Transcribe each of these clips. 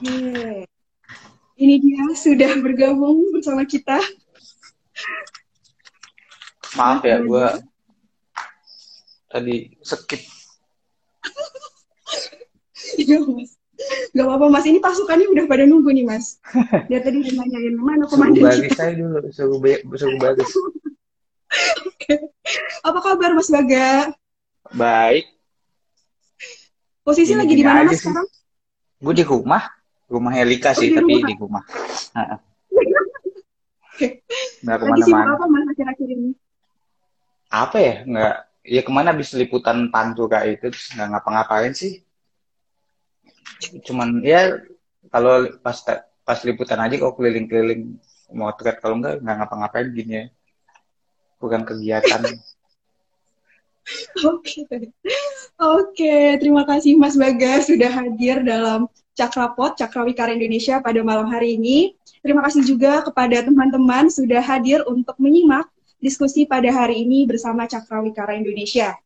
Oke. Ini dia sudah bergabung bersama kita. Maaf ya, gue tadi skip. Iya, Mas. Gak apa-apa, Mas. Ini pasukannya udah pada nunggu nih, Mas. Dia tadi udah nanyain mana komandan kita. saya dulu, suruh, suruh baris. Apa kabar, Mas Baga? Baik, Posisi lagi di mana, Mas, sekarang? gue di rumah, rumah Helika Oh, sih, di tapi rumah. di rumah. Nggak ke mana-mana. apa, Mas, akhir-akhir ini? Apa ya? Nggak, ya ke mana habis liputan pantura itu, terus nggak ngapa-ngapain sih. Cuman ya kalau pas pas liputan aja kok keliling-keliling motret, kalau nggak nggak ngapa-ngapain gini ya. Bukan kegiatan. Oke. Oke, terima kasih Mas Baga sudah hadir dalam Cakrapot, Cakrawikara Indonesia pada malam hari ini. Terima kasih juga kepada teman-teman sudah hadir untuk menyimak diskusi pada hari ini bersama Cakrawikara Indonesia.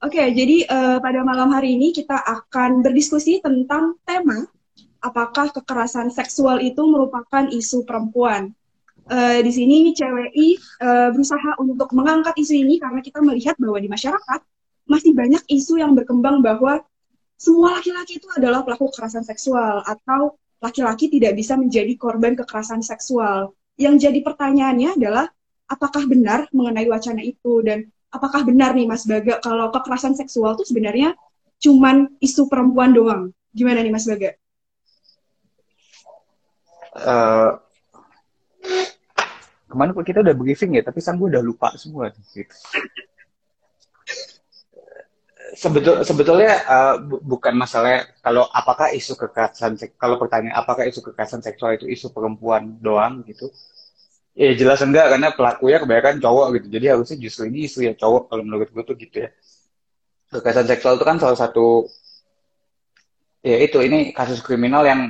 Oke, jadi eh, pada malam hari ini kita akan berdiskusi tentang tema apakah kekerasan seksual itu merupakan isu perempuan. Eh, di sini CWI eh, berusaha untuk mengangkat isu ini karena kita melihat bahwa di masyarakat masih banyak isu yang berkembang bahwa semua laki-laki itu adalah pelaku kekerasan seksual atau laki-laki tidak bisa menjadi korban kekerasan seksual. Yang jadi pertanyaannya adalah apakah benar mengenai wacana itu dan apakah benar nih Mas Baga kalau kekerasan seksual itu sebenarnya cuman isu perempuan doang? Gimana nih Mas Baga? eh kemarin kita udah briefing ya, tapi sang gue udah lupa semua. Gitu. Sebetul, sebetulnya eh, bu- bukan masalah kalau apakah isu kekerasan kalau pertanyaan apakah isu kekerasan seksual itu isu perempuan doang gitu? Ya jelas enggak karena pelakunya kebanyakan cowok gitu. Jadi harusnya justru ini isu ya cowok kalau menurut gue tuh gitu ya. Kekerasan seksual itu kan salah satu ya itu ini kasus kriminal yang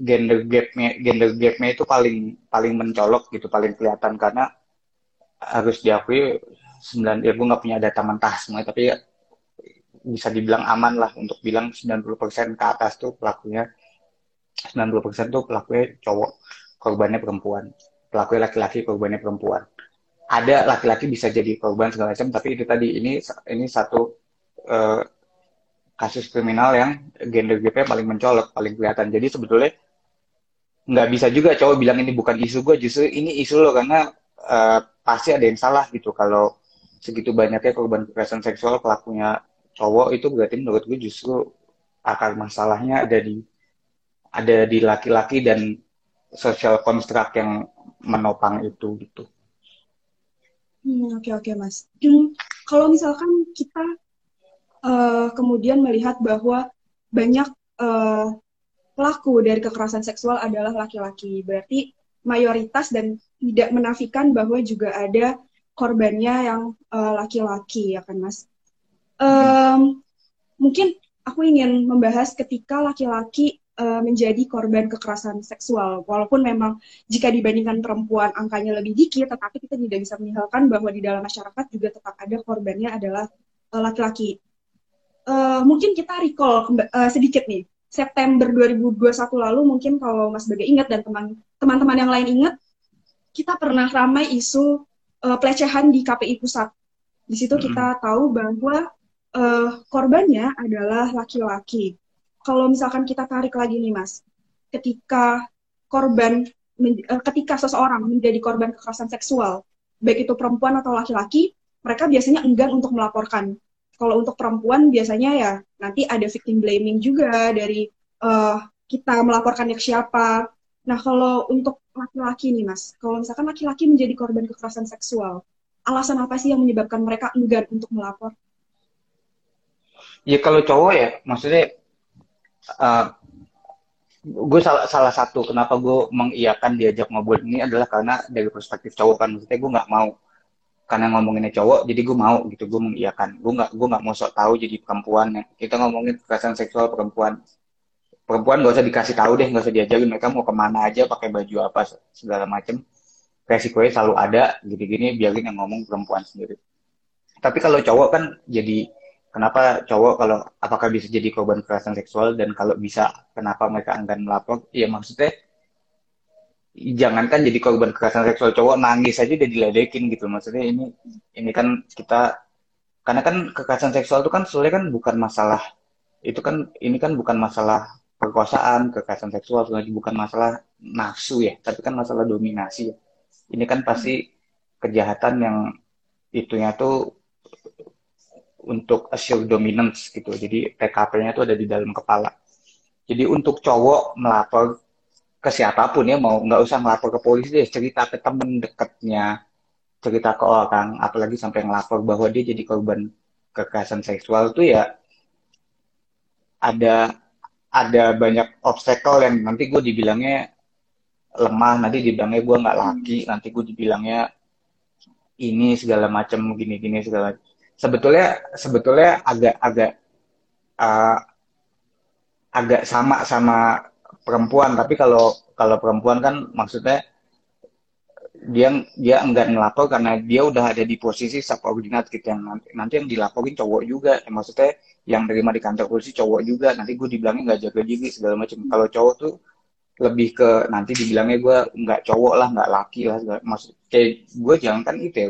gender gapnya gender gapnya itu paling paling mencolok gitu paling kelihatan. Karena harus diakui sembilan ya gue nggak punya data mentah semua tapi ya bisa dibilang aman lah untuk bilang 90% ke atas tuh pelakunya 90% tuh pelakunya cowok korbannya perempuan. Pelakunya laki-laki korbannya perempuan. Ada laki-laki bisa jadi korban segala macam tapi itu tadi ini ini satu eh, kasus kriminal yang gender gapnya paling mencolok paling kelihatan. Jadi sebetulnya nggak bisa juga cowok bilang ini bukan isu gue justru ini isu lo karena eh, pasti ada yang salah gitu. Kalau segitu banyaknya korban kekerasan seksual pelakunya cowok itu berarti menurut gue justru akar masalahnya ada di ada di laki-laki dan social construct yang menopang itu gitu. Hmm, oke oke Mas. Hmm, kalau misalkan kita eh, kemudian melihat bahwa banyak eh, pelaku dari kekerasan seksual adalah laki-laki, berarti mayoritas dan tidak menafikan bahwa juga ada korbannya yang eh, laki-laki, ya kan Mas? Em, mungkin aku ingin membahas ketika laki-laki eh, menjadi korban kekerasan seksual, walaupun memang jika dibandingkan perempuan angkanya lebih dikit, tetapi kita tidak bisa meninggalkan bahwa di dalam masyarakat juga tetap ada korbannya adalah eh, laki-laki. Eh, mungkin kita recall eh, sedikit nih, September 2021 lalu mungkin kalau Mas Baga ingat dan teman teman-teman yang lain ingat, kita pernah ramai isu eh, pelecehan di KPI Pusat. Di situ kita tahu bahwa eh, korbannya adalah laki-laki. Kalau misalkan kita tarik lagi nih Mas, ketika korban eh, ketika seseorang menjadi korban kekerasan seksual, baik itu perempuan atau laki-laki, mereka biasanya enggan untuk melaporkan. Kalau untuk perempuan biasanya ya nanti ada victim blaming juga dari eh, kita melaporkannya ke siapa. Nah, kalau untuk laki-laki nih Mas, kalau misalkan laki-laki menjadi korban kekerasan seksual, alasan apa sih yang menyebabkan mereka enggan untuk melapor? Ya kalau cowok ya, maksudnya uh, gue salah, salah satu kenapa gue mengiyakan diajak ngobrol ini adalah karena dari perspektif cowok kan, maksudnya gue nggak mau karena ngomonginnya cowok, jadi gue mau gitu, gue mengiyakan. Gue nggak gue nggak mau sok tahu jadi perempuan. Kita ngomongin kekerasan seksual perempuan, perempuan gak usah dikasih tahu deh, gak usah diajarin mereka mau ke mana aja, pakai baju apa segala macem. Resikonya selalu ada, gini-gini biarin yang ngomong perempuan sendiri. Tapi kalau cowok kan jadi kenapa cowok kalau apakah bisa jadi korban kekerasan seksual dan kalau bisa kenapa mereka enggan melapor? Ya maksudnya jangankan jadi korban kekerasan seksual cowok nangis aja udah diledekin gitu. Maksudnya ini ini kan kita karena kan kekerasan seksual itu kan sebenarnya kan bukan masalah itu kan ini kan bukan masalah perkosaan kekerasan seksual sebenarnya bukan masalah nafsu ya tapi kan masalah dominasi ya. Ini kan pasti kejahatan yang itunya tuh untuk assure dominance gitu. Jadi TKP-nya itu ada di dalam kepala. Jadi untuk cowok melapor ke siapa pun ya mau nggak usah melapor ke polisi deh cerita ke temen dekatnya cerita ke orang apalagi sampai ngelapor bahwa dia jadi korban kekerasan seksual tuh ya ada ada banyak obstacle yang nanti gue dibilangnya lemah nanti dibilangnya gue nggak laki nanti gue dibilangnya ini segala macam gini gini segala sebetulnya sebetulnya agak agak uh, agak sama sama perempuan. Tapi kalau kalau perempuan kan maksudnya dia dia enggak ngelapor karena dia udah ada di posisi subordinat gitu. Yang nanti, nanti yang dilaporin cowok juga. Ya, maksudnya yang terima di kantor polisi cowok juga. Nanti gue dibilangnya nggak jaga diri segala macam. Kalau cowok tuh lebih ke nanti dibilangnya gue nggak cowok lah nggak laki lah segala, maksud kayak gue jangan kan itu ya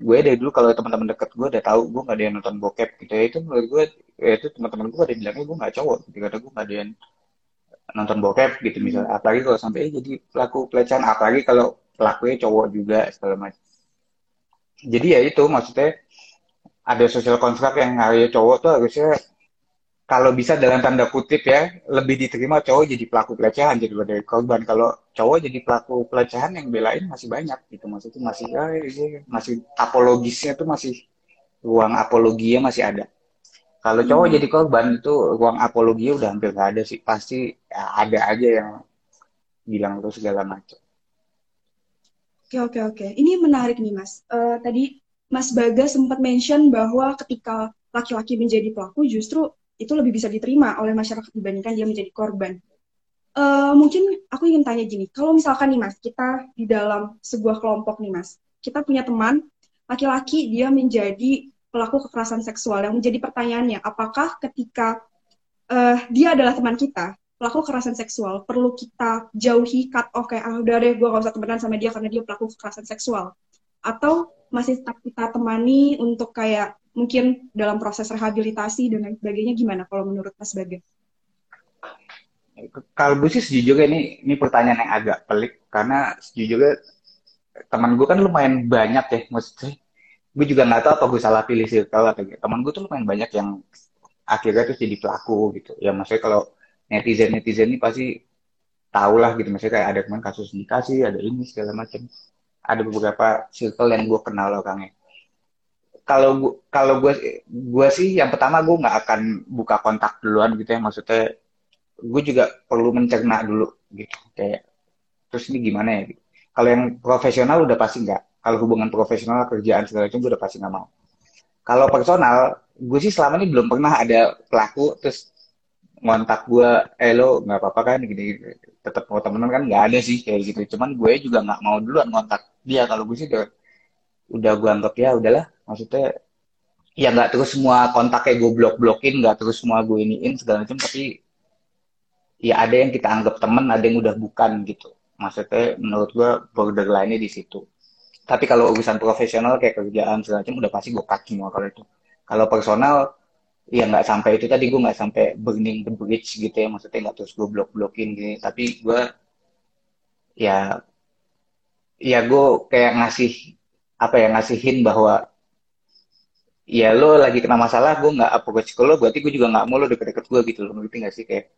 gue dari dulu kalau teman-teman deket gue udah tahu gue gak ada yang nonton bokep gitu ya. Itu menurut gue ya itu teman-teman gue ada yang bilangnya gue gak cowok gitu. Kata gue gak ada yang nonton bokep gitu misalnya. Apalagi kalau sampai jadi pelaku pelecehan. Apalagi kalau pelakunya cowok juga segala macam. Jadi ya itu maksudnya ada sosial kontrak yang harusnya cowok tuh harusnya kalau bisa dalam tanda kutip ya lebih diterima cowok jadi pelaku pelecehan jadi dari korban. Kalau cowok jadi pelaku pelecehan yang belain masih banyak gitu. Maksudnya masih ya, masih apologisnya tuh masih ruang apologinya masih ada. Kalau cowok hmm. jadi korban itu ruang apologi udah hampir gak ada sih. Pasti ya, ada aja yang bilang tuh segala macam. Oke oke oke. Ini menarik nih mas. Uh, tadi Mas Baga sempat mention bahwa ketika laki-laki menjadi pelaku justru itu lebih bisa diterima oleh masyarakat dibandingkan dia menjadi korban. Uh, mungkin aku ingin tanya gini, kalau misalkan nih mas, kita di dalam sebuah kelompok nih mas, kita punya teman laki-laki dia menjadi pelaku kekerasan seksual. Yang menjadi pertanyaannya, apakah ketika uh, dia adalah teman kita, pelaku kekerasan seksual, perlu kita jauhi cut off kayak ah udah deh gue gak usah temenan sama dia karena dia pelaku kekerasan seksual, atau masih tetap kita temani untuk kayak mungkin dalam proses rehabilitasi dan lain sebagainya gimana kalau menurut Mas Baga? Kalau gue sih sejujurnya ini ini pertanyaan yang agak pelik karena sejujurnya teman gue kan lumayan banyak ya maksudnya gue juga nggak tahu apa gue salah pilih circle atau gitu. teman gue tuh lumayan banyak yang akhirnya tuh jadi pelaku gitu ya maksudnya kalau netizen netizen ini pasti tau lah gitu maksudnya kayak ada teman kasus nikah sih ada ini segala macam ada beberapa circle yang gue kenal orangnya kalau kalau gue gue sih yang pertama gue nggak akan buka kontak duluan gitu ya. Maksudnya gue juga perlu mencerna dulu gitu. Kayak terus ini gimana ya? Gitu. kalau yang profesional udah pasti nggak. Kalau hubungan profesional kerjaan segala macam gue udah pasti nggak mau. Kalau personal gue sih selama ini belum pernah ada pelaku terus ngontak gue eh lo nggak apa-apa kan? Gini, gini. tetap mau temenan kan? Nggak ada sih kayak gitu. Cuman gue juga nggak mau duluan ngontak dia. Kalau gue sih udah udah gue anggap ya udahlah maksudnya ya nggak terus semua kontaknya gue blok blokin nggak terus semua gue iniin segala macam tapi ya ada yang kita anggap temen ada yang udah bukan gitu. Maksudnya menurut gue borderline-nya di situ. Tapi kalau urusan profesional kayak kerjaan segala macam udah pasti gue cut semua kalau itu. Kalau personal ya nggak sampai itu tadi gue nggak sampai burning the bridge gitu ya. Maksudnya nggak terus gue blok blokin gini. Tapi gue ya ya gue kayak ngasih apa ya ngasihin bahwa ya lo lagi kena masalah gue nggak approach ke lo berarti gue juga nggak mau lo deket-deket gue gitu lo ngerti nggak sih? Kayak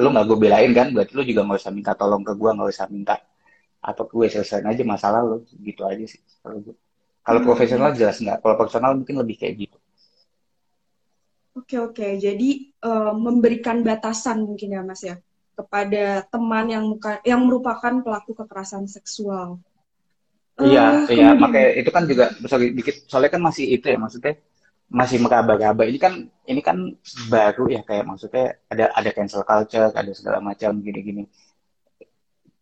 lo nggak gue belain kan berarti lo juga nggak usah minta tolong ke gue nggak usah minta apa gue selesaiin aja masalah lo gitu aja sih kalau gue kalau hmm. profesional jelas nggak kalau personal mungkin lebih kayak gitu. Oke oke. Jadi uh, memberikan batasan mungkin ya mas ya kepada teman yang muka, yang merupakan pelaku kekerasan seksual Iya, uh, iya, makanya itu kan juga sorry, dikit soalnya kan masih itu ya maksudnya masih meraba-raba. Ini kan ini kan baru ya kayak maksudnya ada ada cancel culture, ada segala macam gini-gini.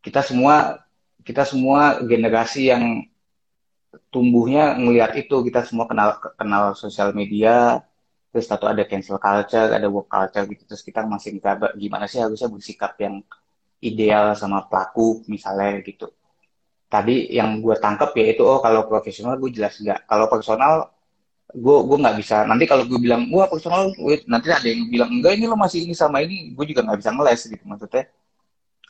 Kita semua kita semua generasi yang tumbuhnya ngelihat itu, kita semua kenal kenal sosial media, terus satu ada cancel culture ada work culture gitu terus kita masih minta gimana sih harusnya bersikap yang ideal sama pelaku misalnya gitu tadi yang gue tangkep ya itu oh kalau profesional gue jelas enggak kalau personal gue gue nggak bisa. Nanti kalau gue bilang wah personal wait, nanti ada yang bilang enggak ini lo masih ini sama ini gue juga nggak bisa ngeles gitu maksudnya.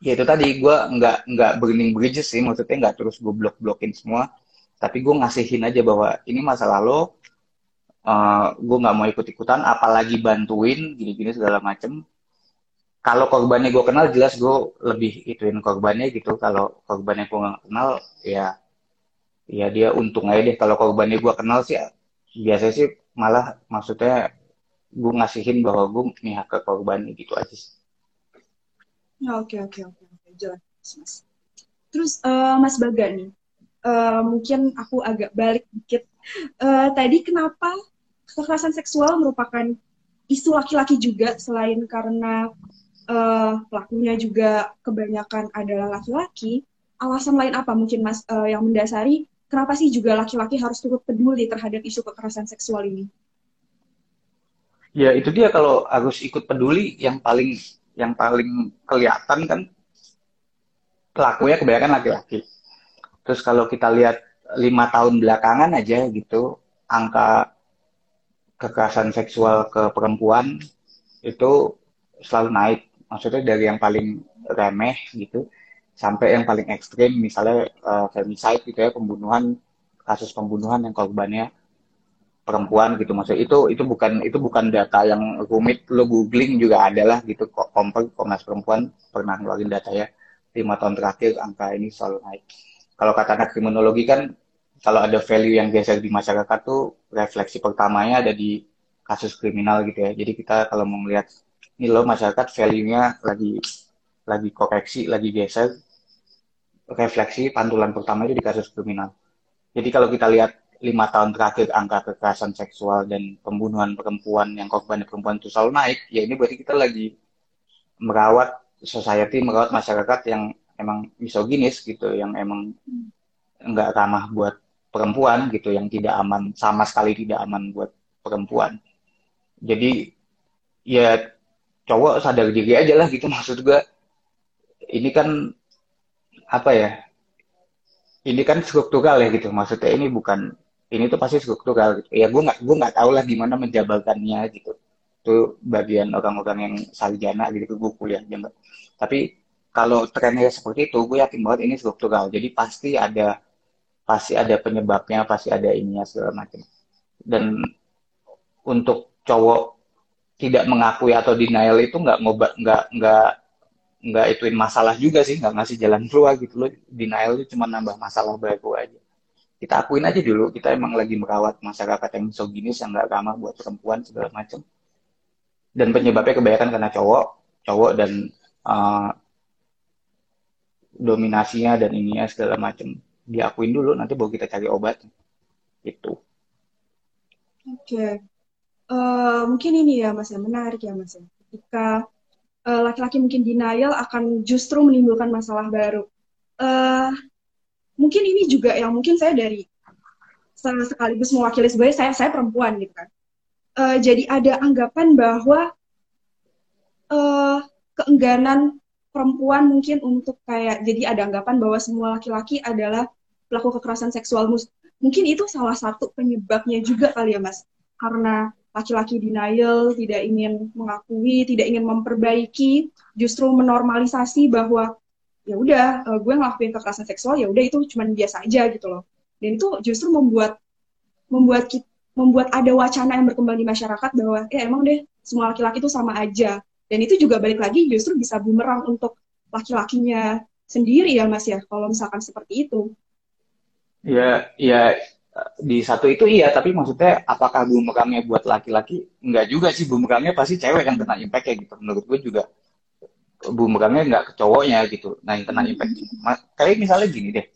Ya itu tadi gue nggak nggak burning bridges sih maksudnya nggak terus gue blok blokin semua. Tapi gue ngasihin aja bahwa ini masalah lo uh, eh, gue nggak mau ikut ikutan apalagi bantuin gini gini segala macem kalau korbannya gue kenal jelas gue lebih ituin korbannya gitu kalau korbannya gue nggak kenal ya ya dia untung aja deh kalau korbannya gue kenal sih biasanya sih malah maksudnya gue ngasihin bahwa gue nih ke korban gitu aja sih. Ya, oke oke oke oke jelas mas. Terus uh, Mas Baga nih, uh, mungkin aku agak balik dikit. Uh, tadi kenapa kekerasan seksual merupakan isu laki-laki juga selain karena uh, pelakunya juga kebanyakan adalah laki-laki. Alasan lain apa mungkin Mas uh, yang mendasari kenapa sih juga laki-laki harus turut peduli terhadap isu kekerasan seksual ini? Ya itu dia kalau harus ikut peduli yang paling yang paling kelihatan kan pelakunya kebanyakan laki-laki. Terus kalau kita lihat lima tahun belakangan aja gitu angka kekerasan seksual ke perempuan itu selalu naik. Maksudnya dari yang paling remeh gitu sampai yang paling ekstrim misalnya uh, femicide gitu ya pembunuhan kasus pembunuhan yang korbannya perempuan gitu. Maksudnya itu itu bukan itu bukan data yang rumit lo googling juga adalah gitu. Kok komnas perempuan pernah ngeluarin data ya lima tahun terakhir angka ini selalu naik. Kalau kata anak kriminologi kan kalau ada value yang geser di masyarakat tuh refleksi pertamanya ada di kasus kriminal gitu ya. Jadi kita kalau mau melihat ini lo masyarakat value-nya lagi lagi koreksi lagi geser refleksi pantulan pertama itu di kasus kriminal. Jadi kalau kita lihat lima tahun terakhir angka kekerasan seksual dan pembunuhan perempuan yang korban perempuan itu selalu naik, ya ini berarti kita lagi merawat society, merawat masyarakat yang emang misoginis gitu, yang emang nggak ramah buat perempuan gitu, yang tidak aman sama sekali tidak aman buat perempuan. Jadi ya cowok sadar diri aja lah gitu maksud gue. Ini kan apa ya ini kan struktural ya gitu. Maksudnya ini bukan ini tuh pasti struktural gitu. ya gue nggak gue nggak tahu lah gimana menjabalkannya gitu. Itu bagian orang-orang yang sarjana gitu gue kuliah aja tapi kalau trennya seperti itu gue yakin banget ini struktural. Jadi pasti ada pasti ada penyebabnya pasti ada ininya segala macam. Dan untuk cowok tidak mengakui atau denial itu nggak ngobat nggak nggak nggak ituin masalah juga sih nggak ngasih jalan keluar gitu loh. Denial itu cuma nambah masalah baru aja. Kita akuin aja dulu kita emang lagi merawat masyarakat yang misoginis yang nggak ramah buat perempuan segala macam. Dan penyebabnya kebanyakan karena cowok cowok dan uh, dominasinya dan ininya segala macam. Diakuin dulu nanti baru kita cari obat. Itu oke. okay. Uh, eh, mungkin ini ya mas ya menarik ya mas ya ketika Eh, laki-laki uh, mungkin denial akan justru menimbulkan masalah baru. Uh, mungkin ini juga yang mungkin saya dari sekaligus mewakili sebagai saya saya perempuan gitu kan. Uh, jadi ada anggapan bahwa uh, keengganan perempuan mungkin untuk kayak jadi ada anggapan bahwa semua laki-laki adalah pelaku kekerasan seksual mungkin itu salah satu penyebabnya juga kali ya mas karena laki-laki denial, tidak ingin mengakui, tidak ingin memperbaiki, justru menormalisasi bahwa ya udah uh, gue ngelakuin kekerasan seksual ya udah itu cuma biasa aja gitu loh. Dan itu justru membuat membuat membuat ada wacana yang berkembang di masyarakat bahwa ya emang deh semua laki-laki itu sama aja. Dan itu juga balik lagi justru bisa bumerang untuk laki-lakinya sendiri ya Mas ya kalau misalkan seperti itu. Ya, ya di satu itu iya tapi maksudnya apakah bumerangnya buat laki-laki? Enggak juga sih bumerangnya pasti cewek yang kena impact ya gitu. Menurut gue juga bumerangnya enggak ke cowoknya gitu nah yang kena impact. Kayak misalnya gini deh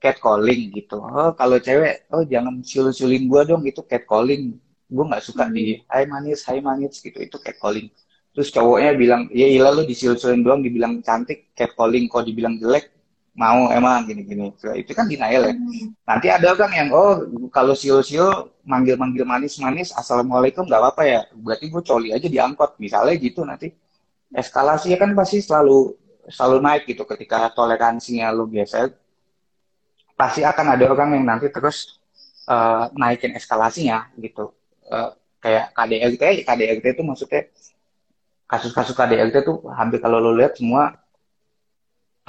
catcalling gitu. Oh kalau cewek oh jangan sul-sulin gue dong itu catcalling. Gue nggak suka hmm. di hai manis hai manis gitu itu catcalling. Terus cowoknya bilang ya ilah lo disul-sulin doang dibilang cantik catcalling. Kok dibilang jelek mau emang gini-gini. Itu kan denial ya. Nanti ada orang yang oh kalau sio-sio manggil-manggil manis-manis assalamualaikum nggak apa-apa ya. Berarti gue coli aja diangkot misalnya gitu nanti. Eskalasinya kan pasti selalu selalu naik gitu. Ketika toleransinya lu biasa pasti akan ada orang yang nanti terus uh, naikin eskalasinya gitu. Uh, kayak KDRT KDRT itu maksudnya kasus-kasus KDRT itu hampir kalau lo lihat semua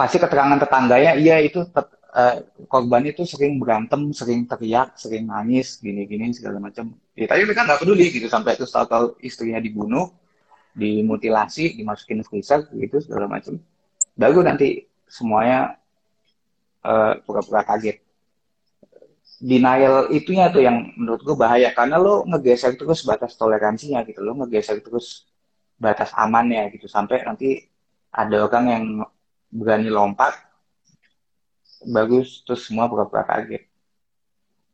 pasti keterangan tetangganya iya itu uh, korban itu sering berantem sering teriak sering nangis gini-gini segala macam. Ya, tapi mereka nggak peduli gitu sampai itu tahu istrinya dibunuh dimutilasi dimasukin freezer gitu segala macam. Baru nanti semuanya pura pura-pura kaget. Denial itunya tuh yang menurut gue bahaya karena lo ngegeser terus batas toleransinya gitu lo ngegeser terus batas amannya gitu sampai nanti ada orang yang berani lompat bagus terus semua pura-pura kaget.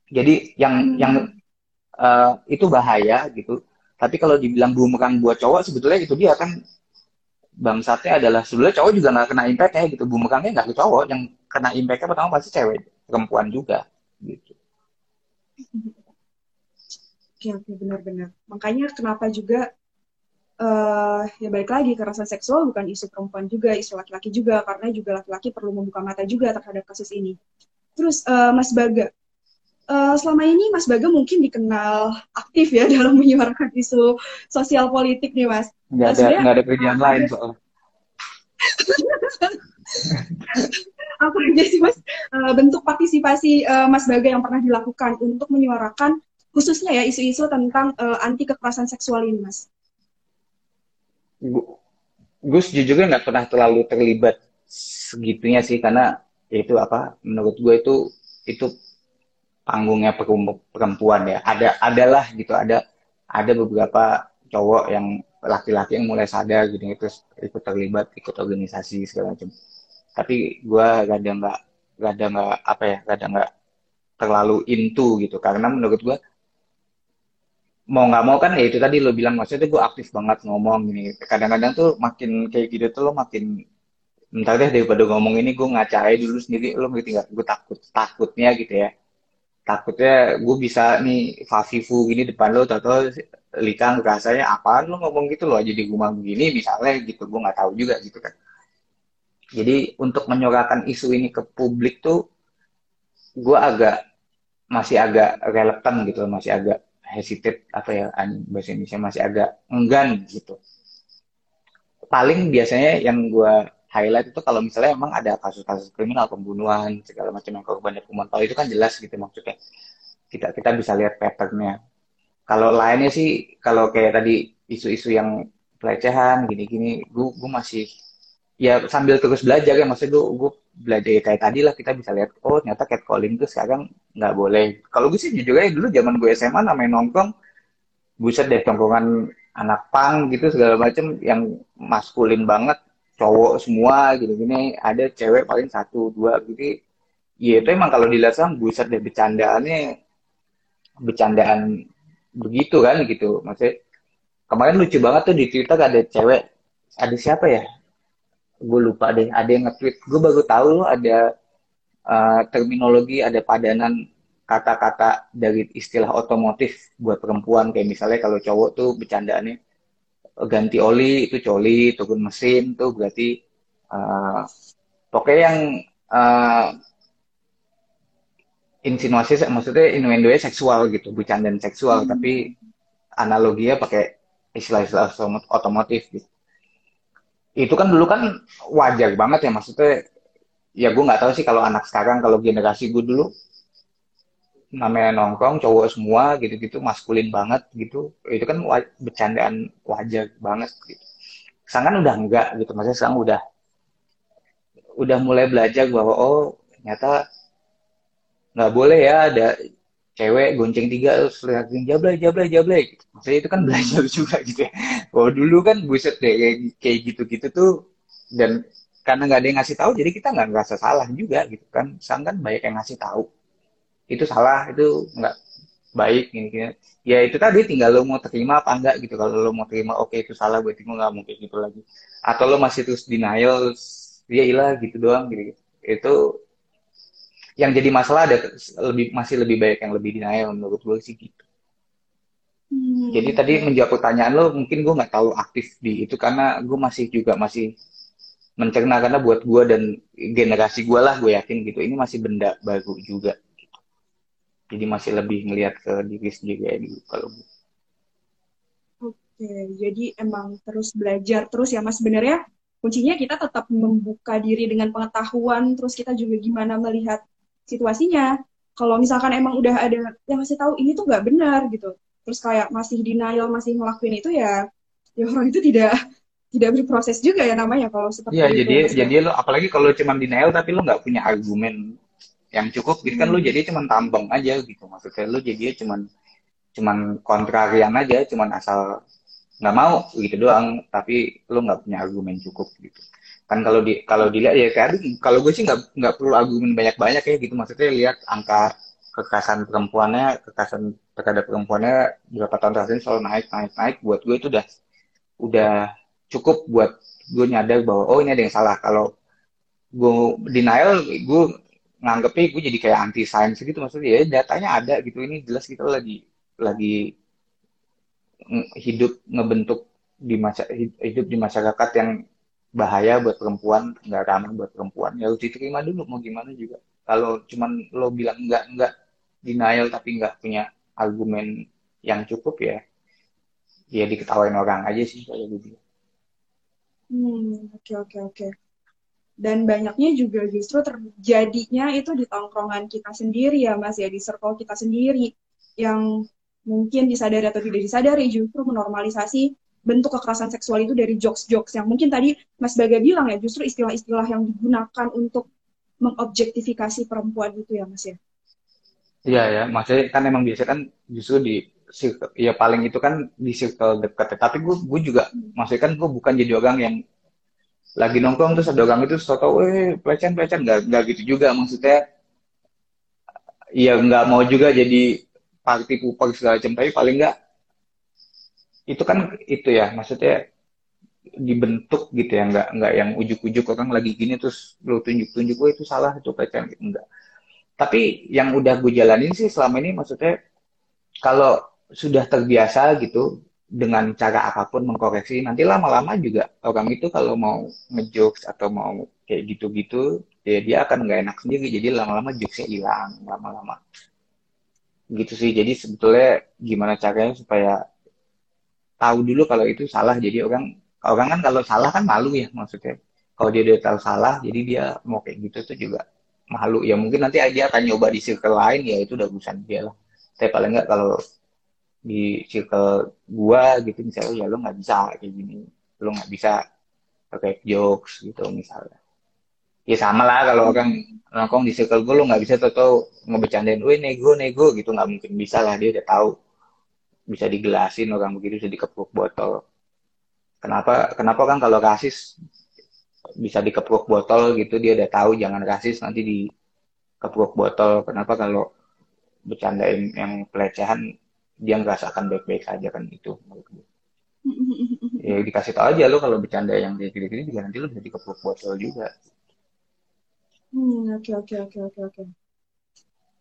Jadi yang hmm. yang uh, itu bahaya gitu. Tapi kalau dibilang bumerang buat cowok sebetulnya itu dia kan bangsatnya adalah sebetulnya cowok juga nggak kena impact ya gitu. Bumerangnya nggak ke cowok yang kena impactnya pertama pasti cewek perempuan juga gitu. Oke oke benar-benar. Makanya kenapa juga uh, ya balik lagi kekerasan seksual bukan isu perempuan juga, isu laki-laki juga karena juga laki-laki perlu membuka mata juga terhadap kasus ini. Terus uh, Mas Baga, uh, selama ini Mas Baga mungkin dikenal aktif ya dalam menyuarakan isu sosial politik nih Mas. Nggak ada, nggak ada kerjaan lain soal. Apa aja sih Mas uh, bentuk partisipasi uh, Mas Baga yang pernah dilakukan untuk menyuarakan khususnya ya isu-isu tentang uh, anti kekerasan seksual ini Mas? Gue sejujurnya nggak pernah terlalu terlibat segitunya sih karena itu apa menurut gue itu itu panggungnya perempuan ya. Ada adalah gitu ada ada beberapa cowok yang laki-laki yang mulai sadar gitu terus ikut terlibat ikut organisasi segala macam. Tapi gue ada nggak gak ada nggak apa ya ada nggak terlalu into gitu. Karena menurut gue mau nggak mau kan ya itu tadi lo bilang maksudnya gue aktif banget ngomong gini. Kadang-kadang tuh makin kayak gitu tuh lo makin entar deh daripada ngomong ini gue ngacai dulu sendiri. Lo ngerti gak gue takut takutnya gitu ya. Takutnya gue bisa nih fafifu gini depan lo atau likang rasanya apa lo ngomong gitu lo aja di rumah begini misalnya gitu gue nggak tahu juga gitu kan. Jadi untuk menyuarakan isu ini ke publik tuh gue agak masih agak relevan gitu masih agak hesitate apa ya bahasa Indonesia masih agak enggan gitu. Paling biasanya yang gue highlight itu kalau misalnya emang ada kasus-kasus kriminal pembunuhan segala macam yang korbannya pemantau itu kan jelas gitu maksudnya. Kita kita bisa lihat patternnya. Kalau lainnya sih kalau kayak tadi isu-isu yang pelecehan gini-gini gue gue masih ya sambil terus belajar ya. Maksudnya gue gue belajar ya kayak tadi lah. Kita bisa lihat oh ternyata catcalling itu sekarang nggak boleh. Kalau gue sih jujur aja dulu zaman gue SMA namanya nongkrong buset deh tongkongan anak pang gitu segala macem yang maskulin banget cowok semua gini-gini. Ada cewek paling satu dua gitu. Ya itu emang kalau dilihat sama buset deh bercandaannya bercandaan begitu kan gitu. Maksudnya kemarin lucu banget tuh di Twitter ada cewek ada siapa ya gue lupa deh ada yang nge-tweet. Gue baru tahu loh ada uh, terminologi ada padanan kata-kata dari istilah otomotif buat perempuan. Kayak misalnya kalau cowok tuh bercandaannya ganti oli itu coli turun mesin tuh berarti uh, pokoknya yang uh, insinuasi maksudnya innuendonya seksual gitu bercandaan seksual hmm. tapi analoginya pakai istilah-istilah otomotif gitu itu kan dulu kan wajar banget ya maksudnya ya gue nggak tahu sih kalau anak sekarang kalau generasi gue dulu namanya nongkrong cowok semua gitu-gitu maskulin banget gitu. Itu kan wa bercandaan wajar banget gitu. Sekarang kan udah enggak gitu. Maksudnya sekarang udah udah mulai belajar bahwa oh ternyata nggak boleh ya ada cewek gonceng tiga terus liatin jablay jablay jablay. Maksudnya itu kan belajar juga gitu ya. Kalau dulu kan buset deh kayak gitu gitu tuh dan karena nggak ada yang ngasih tahu jadi kita nggak ngerasa salah juga gitu kan. Sang kan banyak yang ngasih tahu. Itu salah itu nggak baik gini gini. Ya itu tadi tinggal lo mau terima apa enggak gitu. Kalau lo mau terima oke okay, itu salah berarti gue nggak mungkin gitu lagi. Atau lo masih terus denial dia ya ilah gitu doang gitu, gitu. Itu yang jadi masalah ada lebih masih lebih banyak yang lebih denial menurut gue sih gitu Hmm, Jadi tadi menjawab pertanyaan lo, mungkin gue nggak tahu aktif di itu karena gue masih juga masih mencerna karena buat gue dan generasi gue lah gue yakin gitu ini masih benda baru juga. Gitu. Jadi masih lebih melihat ke diri sendiri ya dulu kalau gue. Oke, jadi emang terus belajar terus ya mas. Sebenarnya kuncinya kita tetap membuka diri dengan pengetahuan, terus kita juga gimana melihat situasinya. Kalau misalkan emang udah ada yang masih tahu ini tuh nggak benar gitu, terus kayak masih denial masih ngelakuin itu ya ya orang itu tidak tidak berproses juga ya namanya kalau seperti ya, itu. jadi jadi lo apalagi kalau cuma denial tapi lo nggak punya argumen yang cukup gitu kan lo hmm. jadi cuma tambang aja gitu maksudnya lo jadi cuma cuma kontrarian aja cuma asal nggak mau gitu doang tapi lo nggak punya argumen cukup gitu kan kalau di kalau dilihat ya kayak kalau gue sih nggak nggak perlu argumen banyak banyak ya gitu. Maksudnya lihat angka kekerasan perempuannya kekerasan terhadap perempuannya beberapa tahun terakhir selalu naik naik naik. Buat gue itu udah udah cukup buat gue nyadar bahwa oh ini ada yang salah. Kalau gue denial gue nganggepnya gue jadi kayak anti sains gitu. Maksudnya ya datanya ada gitu. Ini jelas kita lagi lagi hidup ngebentuk di masa hidup di masyarakat yang bahaya buat perempuan nggak ramah buat perempuan ya harus diterima dulu mau gimana juga kalau cuman lo bilang enggak enggak denial tapi nggak punya argumen yang cukup ya ya diketawain orang aja sih kayak gitu. Hmm, oke okay, oke okay, oke. Okay. Dan banyaknya juga justru terjadinya itu di tongkrongan kita sendiri ya Mas ya, di circle kita sendiri yang mungkin disadari atau tidak disadari justru menormalisasi bentuk kekerasan seksual itu dari jokes-jokes yang mungkin tadi Mas Baga bilang ya justru istilah-istilah yang digunakan untuk mengobjektifikasi perempuan itu ya Mas ya. Iya ya, maksudnya kan emang biasa kan justru di circle, ya paling itu kan di circle dekat. Tapi gue gue juga maksudnya kan gue bukan jadi orang yang lagi nongkrong terus ada orang itu soto, eh pelecehan pelecehan nggak nggak gitu juga maksudnya. Ya nggak mau juga jadi party pooper segala macam tapi paling nggak itu kan itu ya maksudnya dibentuk gitu ya nggak nggak yang ujuk-ujuk orang lagi gini terus lo tunjuk-tunjuk gue itu salah itu pelecehan. Gitu enggak tapi yang udah gue jalanin sih selama ini maksudnya kalau sudah terbiasa gitu dengan cara apa pun mengkoreksi nanti lama-lama juga orang itu kalau mau ngejokes atau mau kayak gitu-gitu ya dia akan nggak enak sendiri. Jadi lama-lama jokesnya hilang lama-lama. Gitu sih. Jadi sebetulnya gimana caranya supaya tahu dulu kalau itu salah. Jadi orang orang kan kalau salah kan malu ya maksudnya. Kalau dia udah tahu salah jadi dia mau kayak gitu tuh juga malu. Ya mungkin nanti aja akan nyoba di circle lain ya itu udah urusan dia lah. Tapi paling nggak kalau di circle gua gitu misalnya ya lo nggak bisa kayak gini. Lo nggak bisa pakai jokes gitu misalnya. Ya sama lah kalau orang nongkrong di circle gue lo nggak bisa tau tau ngebecandain, wih nego nego gitu. Nggak mungkin bisa lah dia udah tahu bisa digelasin orang begitu bisa dikepuk botol. Kenapa kenapa kan kalau rasis bisa dikepruk botol gitu dia udah tahu jangan rasis nanti di kepruk botol. Kenapa kalau bercandain yang pelecehan dia ngerasakan baik-baik saja kan itu ya dikasih tau aja lo kalau bercanda yang kayak gini-gini juga nanti lo bisa dikepruk botol juga. Hmm oke oke oke oke oke.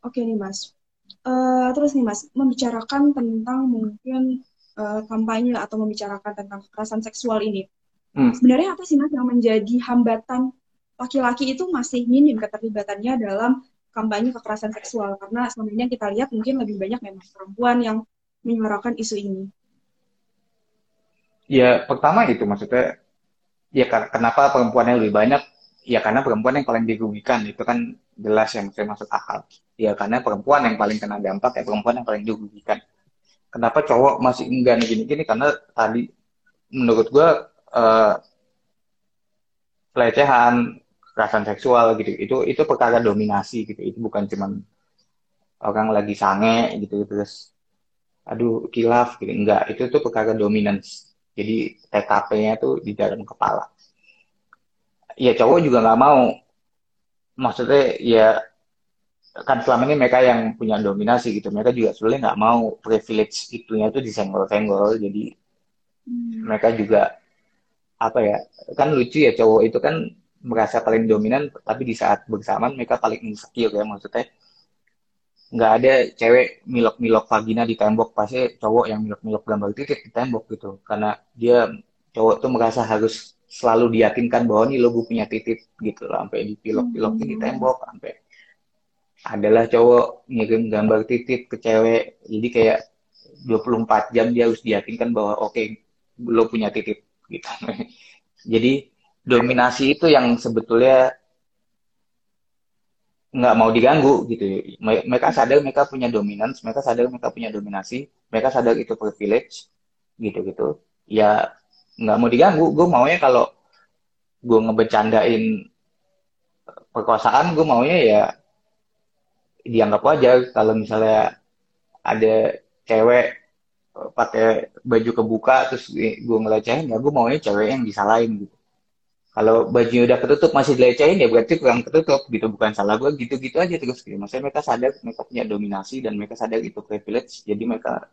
Oke nih mas uh, terus nih mas membicarakan tentang mungkin uh, kampanye atau membicarakan tentang kekerasan seksual ini Hmm. Sebenarnya apa sih mas yang menjadi hambatan laki-laki itu masih minim keterlibatannya dalam kampanye kekerasan seksual karena selama ini yang kita lihat mungkin lebih banyak memang perempuan yang menyuarakan isu ini. Ya pertama itu maksudnya ya kenapa perempuannya lebih banyak ya karena perempuan yang paling dirugikan itu kan jelas yang saya maksud akal ya karena perempuan yang paling kena dampak ya perempuan yang paling dirugikan kenapa cowok masih enggan gini-gini karena tadi menurut gue uh, pelecehan, kekerasan seksual gitu. Itu itu perkara dominasi gitu. Itu bukan cuman orang lagi sange gitu terus aduh kilaf gitu. Enggak, itu tuh perkara dominance. Jadi TKP-nya tuh di dalam kepala. Ya cowok juga nggak mau. Maksudnya ya kan selama ini mereka yang punya dominasi gitu. Mereka juga sebenarnya nggak mau privilege itunya tuh disenggol-senggol. Jadi hmm. mereka juga apa ya kan lucu ya cowok itu kan merasa paling dominan tapi di saat bersamaan mereka paling insecure ya maksudnya nggak ada cewek milok-milok vagina di tembok pasti cowok yang milok-milok gambar titik di tembok gitu karena dia cowok tuh merasa harus selalu diyakinkan bahwa nih lo gue punya titik gitu loh sampai dipilok-pilokin di tembok sampai adalah cowok ngirim gambar titik ke cewek. Jadi kayak 24 jam dia harus diyakinkan bahwa oke okay, lo punya titik gitu. Jadi dominasi itu yang sebetulnya nggak mau diganggu gitu. Mereka sadar mereka punya dominance mereka sadar mereka punya dominasi mereka sadar itu privilege gitu gitu ya nggak mau diganggu. Gue maunya kalau gue ngebecandain perkosaan gue maunya ya dianggap wajar. Kalau misalnya ada cewek pakai baju kebuka terus gue ngelecehin ya gue maunya cewek yang disalahin gitu. Kalau bajunya udah ketutup masih dilecehin ya berarti kurang ketutup gitu. Bukan salah gue gitu-gitu aja terus. Gitu maksudnya mereka sadar mereka punya dominasi dan mereka sadar itu privilege. Jadi mereka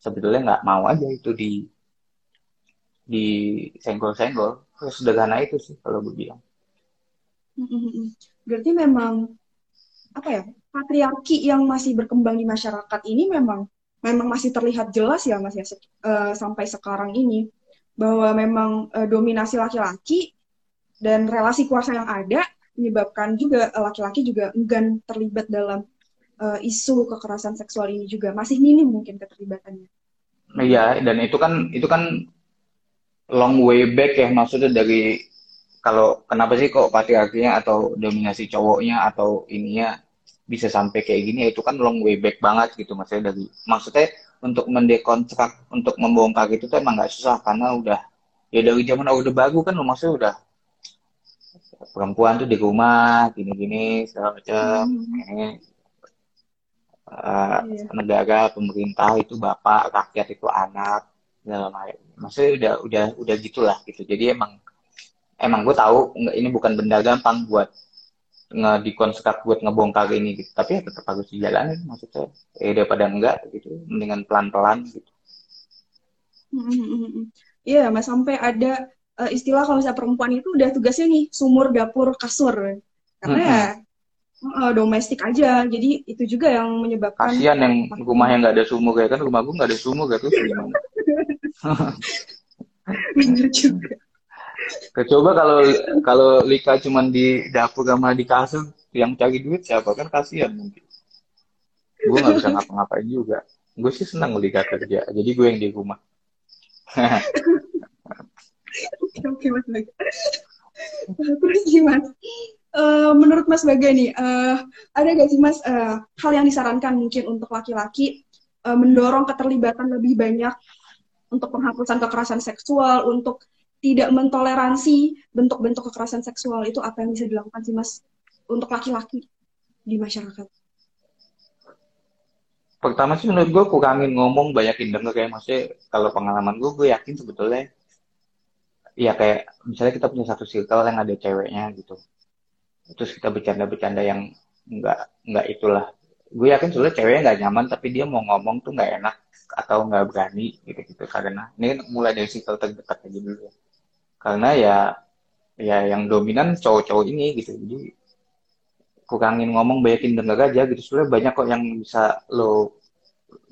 sebetulnya nggak mau aja itu di di senggol-senggol terus sederhana itu sih kalau gue bilang. Berarti memang apa ya patriarki yang masih berkembang di masyarakat ini memang memang masih terlihat jelas ya mas ya uh, sampai sekarang ini. Bahwa memang uh, dominasi laki-laki dan relasi kuasa yang ada menyebabkan juga eh, laki-laki juga enggan terlibat dalam uh, isu kekerasan seksual ini juga. Masih minim mungkin keterlibatannya. Iya, dan itu kan itu kan long way back ya maksudnya dari kalau kenapa sih kok patriarkinya atau dominasi cowoknya atau ininya bisa sampai kayak gini ya itu kan long way back banget gitu maksudnya dari maksudnya untuk mendekonstruk untuk membongkar itu tuh emang nggak susah karena udah ya dari zaman orde baru kan maksudnya udah perempuan tuh di rumah gini-gini segala macam hmm. ini uh, yeah. negara pemerintah itu bapak rakyat itu anak dalam maksudnya udah udah udah gitulah gitu. Jadi emang emang gue tahu ini bukan benda gampang buat nge dikonstruk buat ngebongkar ini gitu. Tapi ya tetap harus dijalanin maksudnya. Eh daripada enggak gitu mendingan pelan pelan gitu. Hmm, hmm, hmm, Iya, mas sampai ada uh, istilah kalau misalnya perempuan itu udah tugasnya nih sumur dapur kasur. Karena mm -hmm. ya uh, domestik aja. Jadi itu juga yang menyebabkan kasihan yang rumah yang nggak ada sumur kayak kan rumah gue nggak ada sumur gitu gimana bener juga Coba kalau kalau Lika cuma di dapur sama di kasur yang cari duit siapa kan kasihan mungkin. Gue nggak bisa ngapa-ngapain juga. Gue sih senang Lika kerja, jadi gue yang di rumah. oke oke mas Baga terus gimana uh, menurut mas Baga nih uh, ada gak sih mas uh, hal yang disarankan mungkin untuk laki-laki uh, mendorong keterlibatan lebih banyak untuk penghapusan kekerasan seksual untuk tidak mentoleransi bentuk-bentuk kekerasan seksual. Itu apa yang bisa dilakukan sih mas untuk laki-laki di masyarakat? Pertama sih menurut gue kurangin ngomong banyakin denger kayak maksudnya kalau pengalaman gue gue yakin sebetulnya ya kayak misalnya kita punya satu circle yang ada ceweknya gitu. Terus kita bercanda-bercanda yang nggak nggak itulah gue yakin soalnya ceweknya nggak nyaman tapi dia mau ngomong tuh nggak enak atau nggak berani gitu gitu karena ini mulai dari circle terdekat aja dulu ya. Karena ya ya yang dominan cowok-cowok ini gitu. Jadi kurangin ngomong banyakin denger aja gitu. Sebenarnya banyak kok yang bisa lo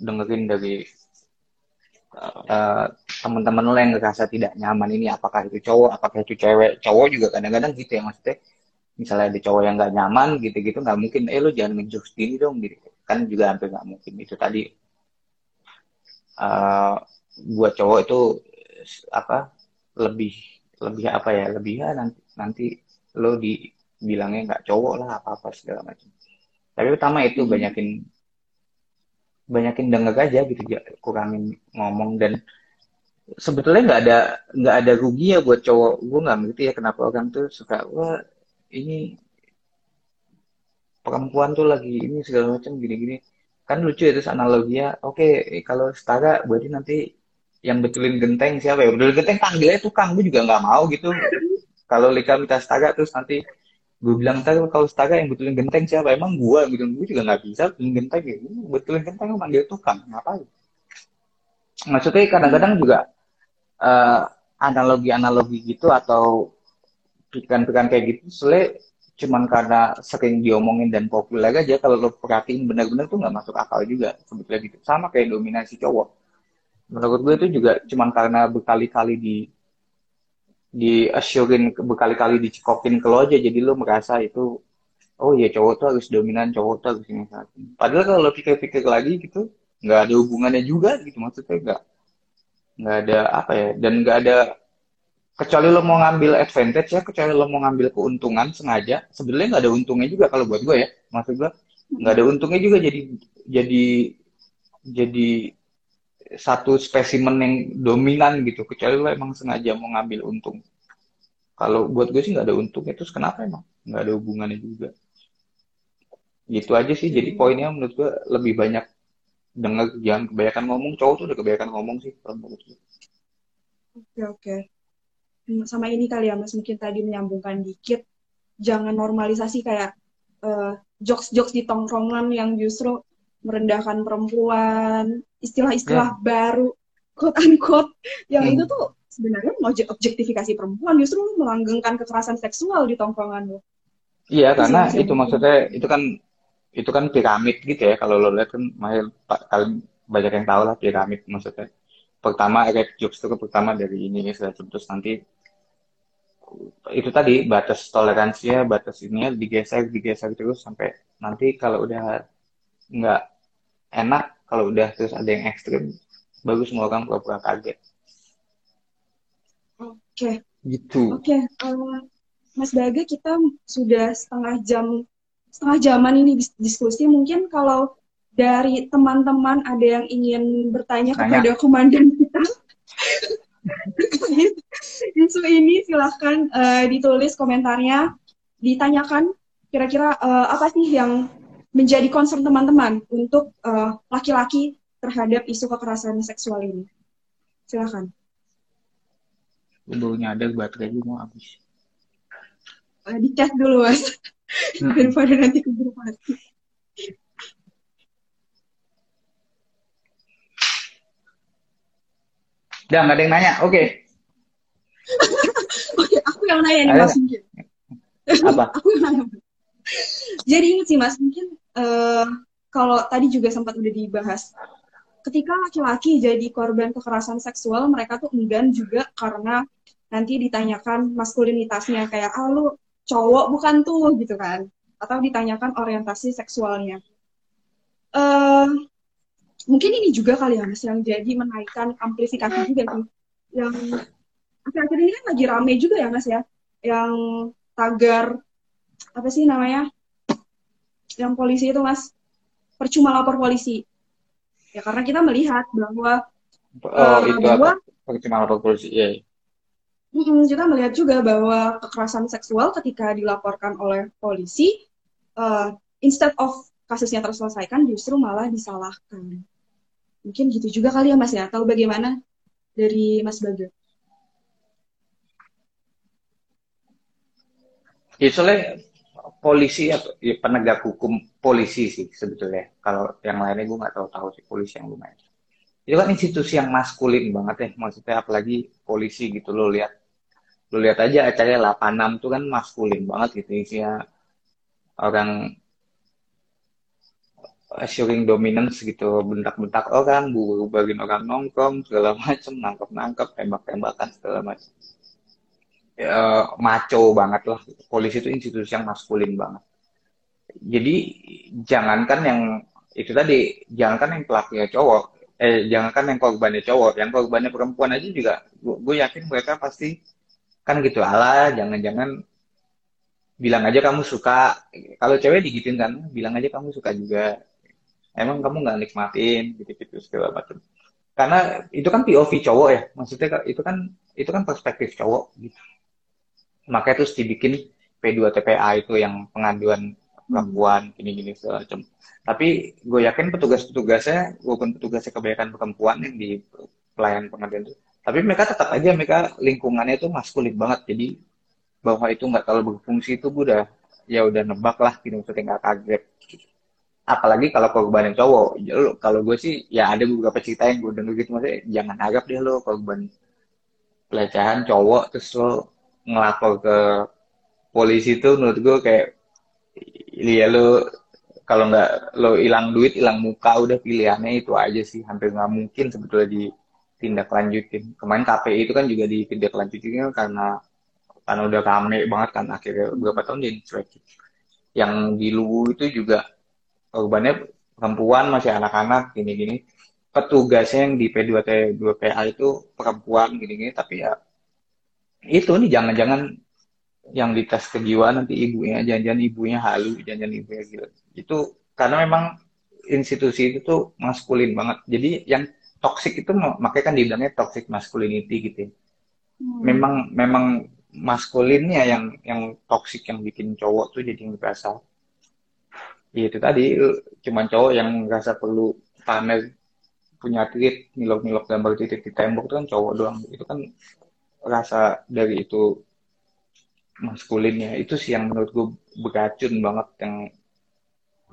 dengerin dari uh, teman-teman lo yang ngerasa tidak nyaman ini apakah itu cowok apakah itu cewek. Cowok juga kadang-kadang gitu ya maksudnya misalnya ada cowok yang nggak nyaman gitu-gitu nggak mungkin eh lo jangan ngejokes gini dong gitu. Kan juga hampir nggak mungkin. Itu tadi uh, buat cowok itu apa lebih lebih apa ya lebih ya nanti nanti lo dibilangnya nggak cowok lah apa apa segala macam. Tapi utama itu hmm. banyakin banyakin denger aja gitu kurangin ngomong. Dan sebetulnya nggak ada nggak ada rugi ya buat cowok. Gue nggak ngerti ya kenapa orang tuh suka wah ini perempuan tuh lagi ini segala macam gini-gini. Kan lucu ya terus analoginya oke okay, kalau setara berarti nanti yang betulin genteng siapa ya? Betulin genteng panggilnya tukang gue juga nggak mau gitu. Kalau Lika minta setara terus nanti gue bilang tadi kalau setara yang betulin genteng siapa? Emang gue gitu gue juga nggak bisa betulin genteng ya. Betulin genteng manggil tukang ngapain? Maksudnya kadang-kadang juga uh, analogi-analogi gitu atau pikiran-pikiran kayak gitu soalnya cuman karena sering diomongin dan populer aja kalau lo perhatiin benar-benar tuh nggak masuk akal juga. Sebetulnya gitu. Sama kayak dominasi cowok. Menurut gue itu juga cuman karena berkali-kali di di assurein berkali-kali dicikokin ke lo aja jadi lo merasa itu oh ya cowok tuh harus dominan cowok tuh harus ini. Padahal kalau lo pikir-pikir lagi gitu nggak ada hubungannya juga gitu. Maksudnya nggak nggak ada apa ya dan nggak ada kecuali lo mau ngambil advantage ya kecuali lo mau ngambil keuntungan sengaja. Sebenarnya nggak ada untungnya juga kalau buat gue ya. Maksud gue nggak ada untungnya juga jadi jadi jadi satu spesimen yang dominan gitu. Kecuali lo emang sengaja mau ngambil untung. Kalau buat gue sih nggak ada untungnya. Terus kenapa emang? Nggak ada hubungannya juga. Gitu aja sih. Jadi poinnya menurut gue lebih banyak dengar jangan kebanyakan ngomong. Cowok tuh udah kebanyakan ngomong sih gue. Oke oke. hmm, sama ini kali ya mas. Mungkin tadi menyambungkan dikit. Jangan normalisasi kayak uh, jokes-jokes di tongkrongan yang justru merendahkan perempuan istilah-istilah yeah. baru quote unquote yang hmm. itu tuh sebenarnya mau objektifikasi perempuan. Justru melanggengkan kekerasan seksual di tongkrongan lo iya karena itu maksudnya itu kan itu kan piramid gitu ya. Kalau lo lihat kan mahal kalian banyak yang tahu lah piramid maksudnya pertama jokes itu pertama dari ini ya terus nanti itu tadi batas toleransinya batas ininya digeser digeser terus sampai nanti kalau udah nggak enak kalau udah terus ada yang ekstrim bagus semua orang pura-pura kaget oke okay. gitu oke okay. uh, eh, Mas Baga kita sudah setengah jam setengah jaman ini diskusi mungkin kalau dari teman-teman ada yang ingin bertanya Tanya. kepada komandan kita? Isu ini silahkan uh, ditulis komentarnya ditanyakan kira-kira uh, apa sih yang menjadi concern teman-teman untuk uh, laki-laki terhadap isu kekerasan seksual ini? Silahkan. Udah ada baterai mau habis. Uh, di chat dulu mas. Daripada nanti keburu mati. Udah, nggak ada yang nanya. Oke. Okay. Oke, aku yang nanya nih Mas mungkin. Apa? aku yang nanya. Jadi ingat sih Mas, mungkin uh, kalau tadi juga sempat udah dibahas. Ketika laki-laki jadi korban kekerasan seksual, mereka tuh enggan juga karena nanti ditanyakan maskulinitasnya kayak ah lu cowok bukan tuh gitu kan atau ditanyakan orientasi seksualnya uh, mungkin ini juga kali ya mas yang jadi menaikkan amplifikasi juga sih. Yang akhir-akhir ini kan lagi rame juga ya mas ya. Yang tagar apa sih namanya yang polisi itu mas percuma lapor polisi. Ya karena kita melihat bahwa oh, uh, itu bahwa percuma lapor polisi ya kita melihat juga bahwa kekerasan seksual ketika dilaporkan oleh polisi, uh, instead of kasusnya terselesaikan, justru malah disalahkan. Mungkin gitu juga kali ya Mas ya, atau bagaimana dari Mas Baga? Ya soalnya polisi atau ya, penegak hukum polisi sih sebetulnya. Kalau yang lainnya gue nggak tahu tahu sih polisi yang lumayan. Itu kan institusi yang maskulin banget ya, maksudnya apalagi polisi gitu lo lihat lu lihat aja acaranya 86 tuh kan maskulin banget gitu isinya orang assuring dominance gitu bentak-bentak orang buru bagian orang nongkrong segala macem nangkep-nangkep tembak-tembakan segala macem. Ya, maco banget lah. Polisi itu institusi yang maskulin banget. Jadi jangankan yang itu tadi jangankan yang pelakunya cowok eh jangankan yang korbannya cowok yang korbannya perempuan aja juga gue yakin mereka pasti kan gitu ala jangan-jangan bilang aja kamu suka. Kalau cewek digituin kan bilang aja kamu suka juga emang kamu nggak nikmatin gitu-gitu segala macam. Karena itu kan POV cowok ya. Maksudnya itu kan itu kan perspektif cowok gitu. Makanya terus dibikin P2TPA itu yang pengaduan perempuan gini-gini segala macam. Tapi gue yakin petugas-petugasnya walaupun petugasnya kebanyakan perempuan yang di pelayan pengaduan itu tapi mereka tetap aja mereka lingkungannya itu maskulin banget. Jadi bahwa itu nggak terlalu berfungsi itu gue udah ya udah nebak lah gitu. Maksudnya nggak kaget apalagi kalau korban yang cowok. Kalau gue sih ya ada beberapa cerita yang gue denger gitu maksudnya jangan harap deh lo korban pelecehan cowok terus lo ngelapor ke polisi tuh menurut gue kayak iya lo kalau nggak lo hilang duit hilang muka udah pilihannya itu aja sih. Hampir nggak mungkin sebetulnya ditindak lanjutin kemarin KPI itu kan juga ditindak lanjutin karena karena udah rame banget kan akhirnya beberapa tahun jadi cuekin yang di Luwu itu juga korbannya perempuan masih anak-anak gini-gini petugasnya yang di P2T 2PA itu perempuan gini-gini tapi ya itu nih jangan-jangan yang dites kejiwaan nanti ibunya jangan-jangan ibunya halu jangan-jangan ibunya gila itu karena memang institusi itu tuh maskulin banget jadi yang toxic itu makanya kan dibilangnya toxic masculinity gitu ya. hmm. memang memang maskulinnya yang yang toxic yang bikin cowok tuh jadi ngerasa itu tadi cuman cowok yang ngerasa perlu pamer punya titik nilok-nilok gambar titik di tembok itu kan cowok doang. Itu kan rasa dari itu maskulinnya. Itu sih yang menurut gue beracun banget yang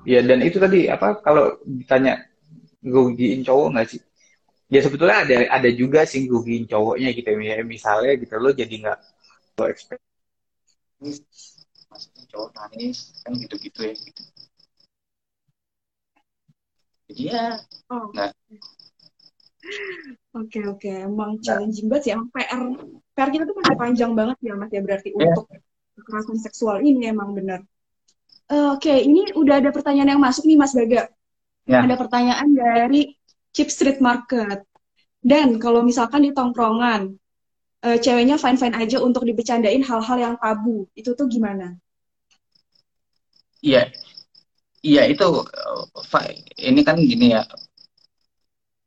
ya dan itu tadi apa kalau ditanya rugiin cowok nggak sih? Ya sebetulnya ada ada juga sih rugiin cowoknya gitu. Ya misalnya gitu lo jadi nggak lo expect cowok nangis kan gitu-gitu ya gitu. Jadi ya oh. nggak Oke oke, emang nah. challenging banget sih. Emang PR PR kita tuh masih panjang banget ya Mas ya berarti yeah. untuk kekerasan seksual ini emang benar. Uh, oke, okay, ini udah ada pertanyaan yang masuk nih Mas Gaga. Yeah. Ada pertanyaan dari Chip Street Market. Dan kalau misalkan di tongkrongan, uh, ceweknya fine-fine aja untuk dibecandain hal-hal yang tabu, itu tuh gimana? Iya, iya itu, uh, ini kan gini ya,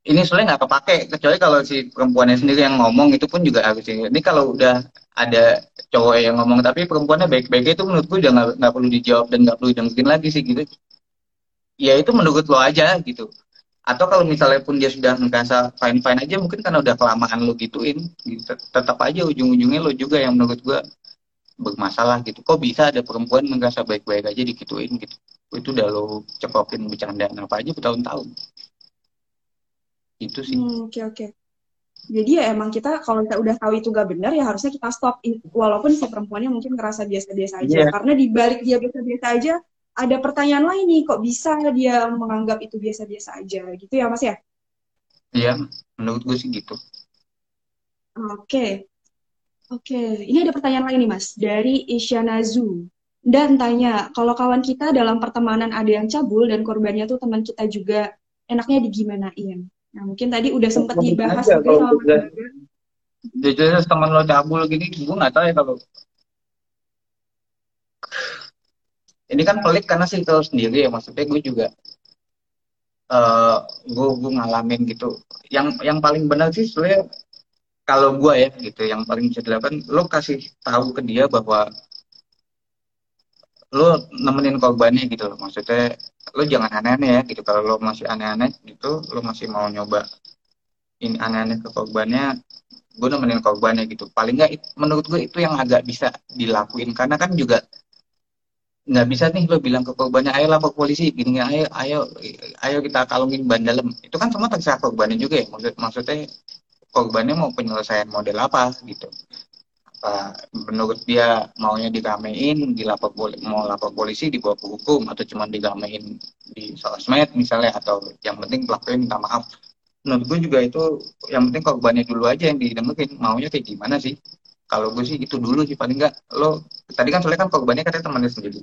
ini soalnya nggak kepake kecuali kalau si perempuannya sendiri yang ngomong itu pun juga harus ini kalau udah ada cowok yang ngomong tapi perempuannya baik-baik itu menurutku udah nggak perlu dijawab dan nggak perlu didengerin lagi sih gitu. Ya itu menurut lo aja gitu. Atau kalau misalnya pun dia sudah merasa fine fine aja mungkin karena udah kelamaan lo gituin gitu. tetap aja ujung-ujungnya lo juga yang menurut gua bermasalah gitu. Kok bisa ada perempuan merasa baik-baik aja dikituin gitu itu udah lo cekokin bercandaan apa aja bertahun-tahun. Itu sih. Hmm, oke oke. Jadi ya emang kita kalau kita udah tahu itu gak benar ya harusnya kita stop. Walaupun si perempuannya mungkin ngerasa biasa-biasa aja. Yeah. karena di balik dia biasa-biasa aja ada pertanyaan lain nih kok bisa dia menganggap itu biasa-biasa aja? Gitu ya mas ya? Iya menurut gue sih gitu. Oke. Okay. oke okay. ini ada pertanyaan lain nih mas dari Isyanazu dan tanya kalau kawan kita dalam pertemanan ada yang cabul dan korbannya tuh teman kita juga enaknya digimanain? Nah, mungkin tadi udah sempat dibahas juga sama Mas Jadi teman lo cabul gini, gue nggak tahu ya kalau ini kan pelik karena sih tahu sendiri ya maksudnya gue juga uh, gue gue ngalamin gitu. Yang yang paling benar sih sebenarnya kalau gue ya gitu yang paling bisa dilakukan lo kasih tahu ke dia bahwa lo nemenin korbannya gitu loh. Maksudnya lo jangan aneh-aneh ya gitu. Kalau lo masih aneh-aneh gitu lo masih mau nyoba ini aneh-aneh ke korbannya gue nemenin korbannya gitu. Paling nggak menurut gue itu yang agak bisa dilakuin. Karena kan juga nggak bisa nih lo bilang ke korbannya ayo lapor polisi gini ayo ayo ayo kita kalungin ban dalam. Itu kan semua terserah korbannya juga ya. Maksud maksudnya korbannya mau penyelesaian model apa gitu uh, menurut dia maunya diramein dilapor mau lapor polisi dibawa ke hukum atau cuma diramein di sosmed misalnya atau yang penting pelakunya minta maaf. Menurut gue juga itu yang penting korbannya dulu aja yang didengerin maunya kayak gimana sih? Kalau gue sih itu dulu sih paling enggak lo tadi kan soalnya kan korbannya katanya temannya sendiri.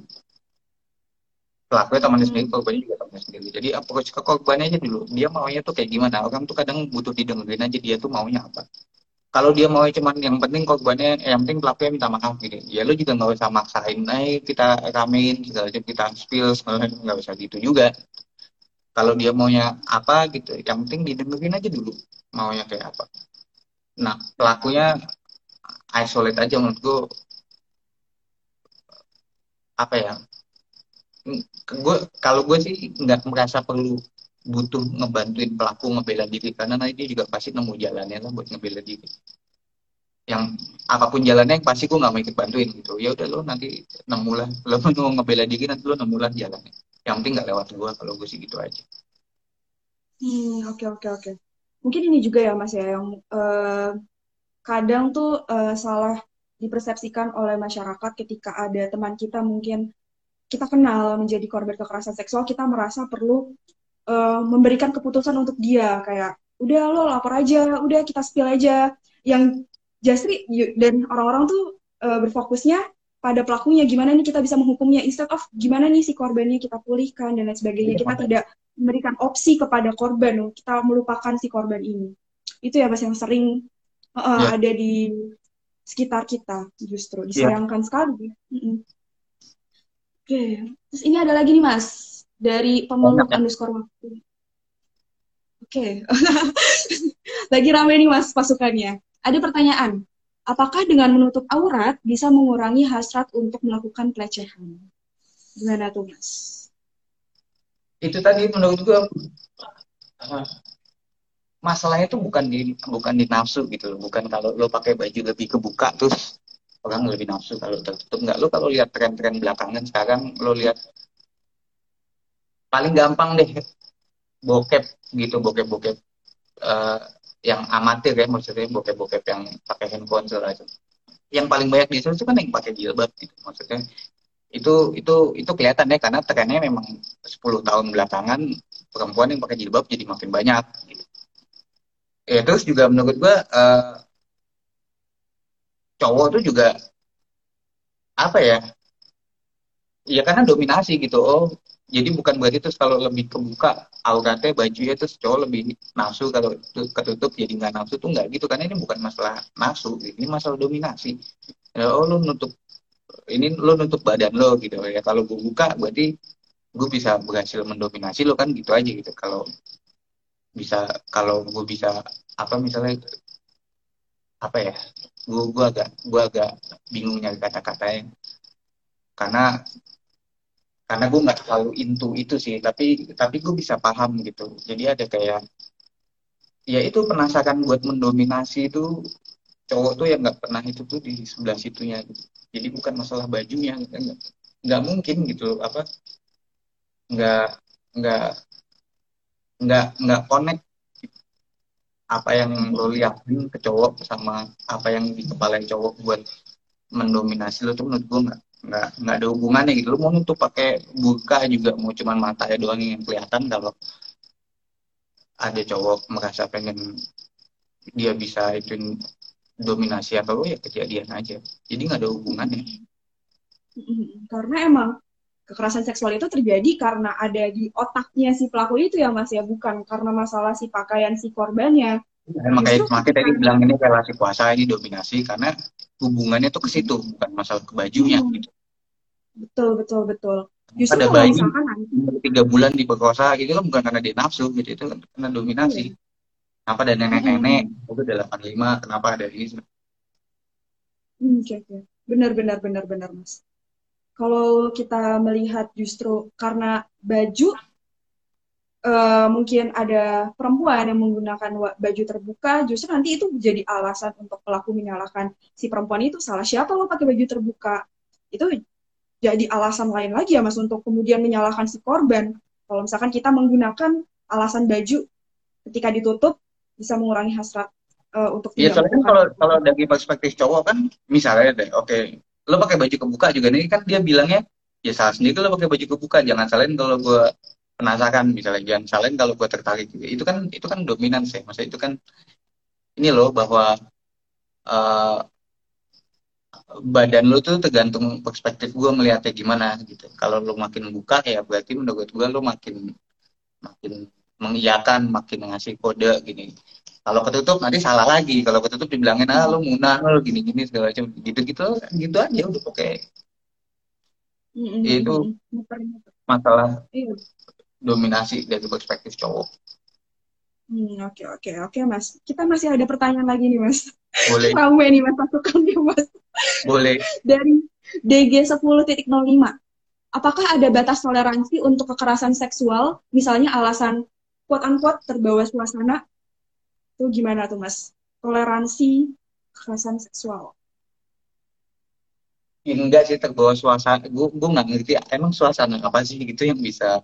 Pelakunya temannya hmm. sendiri korbannya juga temannya sendiri. Jadi approach ke korbannya aja dulu. Dia maunya tuh kayak gimana? Orang tuh kadang butuh didengerin aja dia tuh maunya apa kalau dia mau cuman yang penting korbannya yang penting pelakunya minta maaf gitu ya lu juga nggak usah maksain eh kita ramein segala macam kita spill segala nggak usah gitu juga. Kalau dia maunya apa gitu yang penting didengerin aja dulu maunya kayak apa. Nah pelakunya isolate aja menurut gue apa ya? Gue kalau gue sih nggak merasa perlu butuh ngebantuin pelaku ngebela diri. Karena nanti dia juga pasti nemu jalannya lah buat ngebela diri. Yang apa pun jalannya yang pasti gue nggak mau ikut bantuin gitu. Ya udah lo nanti nemu lah lo mau ngebela diri nanti lo nemu lah jalannya. Yang penting nggak lewat gue kalau gue sih gitu aja. Hmm oke okay, oke okay, oke. Okay. mungkin ini juga ya mas ya yang uh, kadang tuh uh, salah dipersepsikan oleh masyarakat ketika ada teman kita mungkin kita kenal menjadi korban kekerasan seksual, kita merasa perlu uh, memberikan keputusan untuk dia kayak udah lo lapor aja, udah kita spill aja. Yang Jasri dan orang-orang tuh uh, berfokusnya pada pelakunya gimana nih kita bisa menghukumnya instead of gimana nih si korbannya kita pulihkan dan lain sebagainya kita tidak memberikan opsi kepada korban kita melupakan si korban ini itu ya mas yang sering uh, yeah. ada di sekitar kita justru ya. disayangkan yeah. sekali mm -mm. oke okay. terus ini ada lagi nih mas dari pemeluk oh, underscore waktu oke okay. lagi ramai nih mas pasukannya ada pertanyaan apakah dengan menutup aurat bisa mengurangi hasrat untuk melakukan pelecehan? Gimana tuh, Mas? Itu tadi menurut gue uh, masalahnya itu bukan di bukan di nafsu gitu loh, bukan kalau lo pakai baju lebih kebuka terus orang lebih nafsu kalau tertutup nggak lo kalau lihat tren-tren belakangan sekarang lo lihat paling gampang deh. Bokep gitu bokep-bokep uh, yang amatir ya maksudnya bokep-bokep yang pakai handphone segala macam. Yang paling banyak di itu kan yang pakai jilbab gitu maksudnya. Itu itu itu kelihatan ya karena trennya memang 10 tahun belakangan perempuan yang pakai jilbab jadi makin banyak gitu. ya terus juga menurut gua uh, cowok tuh juga apa ya ya karena dominasi gitu. Oh jadi bukan berarti terus kalau lebih kebuka auratnya bajunya terus cowok lebih nafsu kalau ketutup jadi nggak nafsu tuh nggak gitu. Karena ini bukan masalah nafsu ini masalah dominasi. Ya, oh lo nutup ini lo nutup badan lo gitu. Ya kalau gue buka berarti gue bisa berhasil mendominasi lo kan gitu aja gitu. Kalau bisa kalau gue bisa apa misalnya apa ya gue gue agak gue agak bingung nyari kata-katanya karena karena gue nggak terlalu into itu sih tapi tapi gue bisa paham gitu jadi ada kayak ya itu penasaran buat mendominasi itu cowok tuh yang nggak pernah itu tuh di sebelah situnya gitu. jadi bukan masalah bajunya nggak nggak mungkin gitu apa nggak nggak nggak nggak connect apa yang lo liatin ke cowok sama apa yang di kepala cowok buat mendominasi lo tuh menurut gue nggak nggak nggak ada hubungannya gitu. Lu mau nutup pakai buka juga mau cuman mata ya doang yang kelihatan kalau ada cowok merasa pengen dia bisa itu dominasi atau ya kejadian aja. Jadi nggak ada hubungannya. Karena emang kekerasan seksual itu terjadi karena ada di otaknya si pelaku itu ya mas ya. Bukan karena masalah si pakaian si korbannya. Ya, makanya makanya tadi bilang ini relasi kuasa ini dominasi karena hubungannya tuh ke situ bukan masalah ke bajunya hmm. gitu betul betul betul Justru ada bayi tiga bulan diperkosa gitu kan bukan karena dia nafsu gitu itu kan karena dominasi. Iya. Kenapa ada nenek-nenek hmm. itu delapan lima kenapa ada ini? Hmm, oke oke benar benar benar benar mas. Kalau kita melihat justru karena baju uh, mungkin ada perempuan yang menggunakan baju terbuka, justru nanti itu menjadi alasan untuk pelaku menyalahkan si perempuan itu salah siapa lo pakai baju terbuka. Itu jadi alasan lain lagi ya mas untuk kemudian menyalahkan si korban. Kalau misalkan kita menggunakan alasan baju ketika ditutup bisa mengurangi hasrat uh, untuk Iya soalnya kan kalau kalau dari perspektif cowok kan misalnya deh, oke, okay, lo pakai baju kebuka juga nih kan dia bilangnya ya salah sendiri lo pakai baju kebuka jangan salahin kalau gue penasaran misalnya. Jangan salahin kalau gue tertarik itu kan itu kan dominan sih. Maksudnya itu kan ini loh bahwa uh, badan lu tuh tergantung perspektif gue melihatnya gimana gitu. Kalau lu makin buka ya berarti menurut gue lu makin makin mengiyakan makin ngasih kode gini. Kalau ketutup nanti salah lagi. Kalau ketutup dibilangin ah lu munah lu gini gini segala macam. Gitu gitu gitu aja udah oke. Mm-hmm. itu masalah. Iya. Dominasi dari perspektif cowok Hmm, oke oke oke mas. Kita masih ada pertanyaan lagi nih mas. Boleh. Ramai nih mas pasukan nih mas. Boleh. Dari DG 10.05. Apakah ada batas toleransi untuk kekerasan seksual? Misalnya alasan quote unquote terbawa suasana. Itu gimana tuh mas? Toleransi kekerasan seksual. Enggak sih terbawa suasana. Gue gue nggak ngerti emang suasana apa sih gitu yang bisa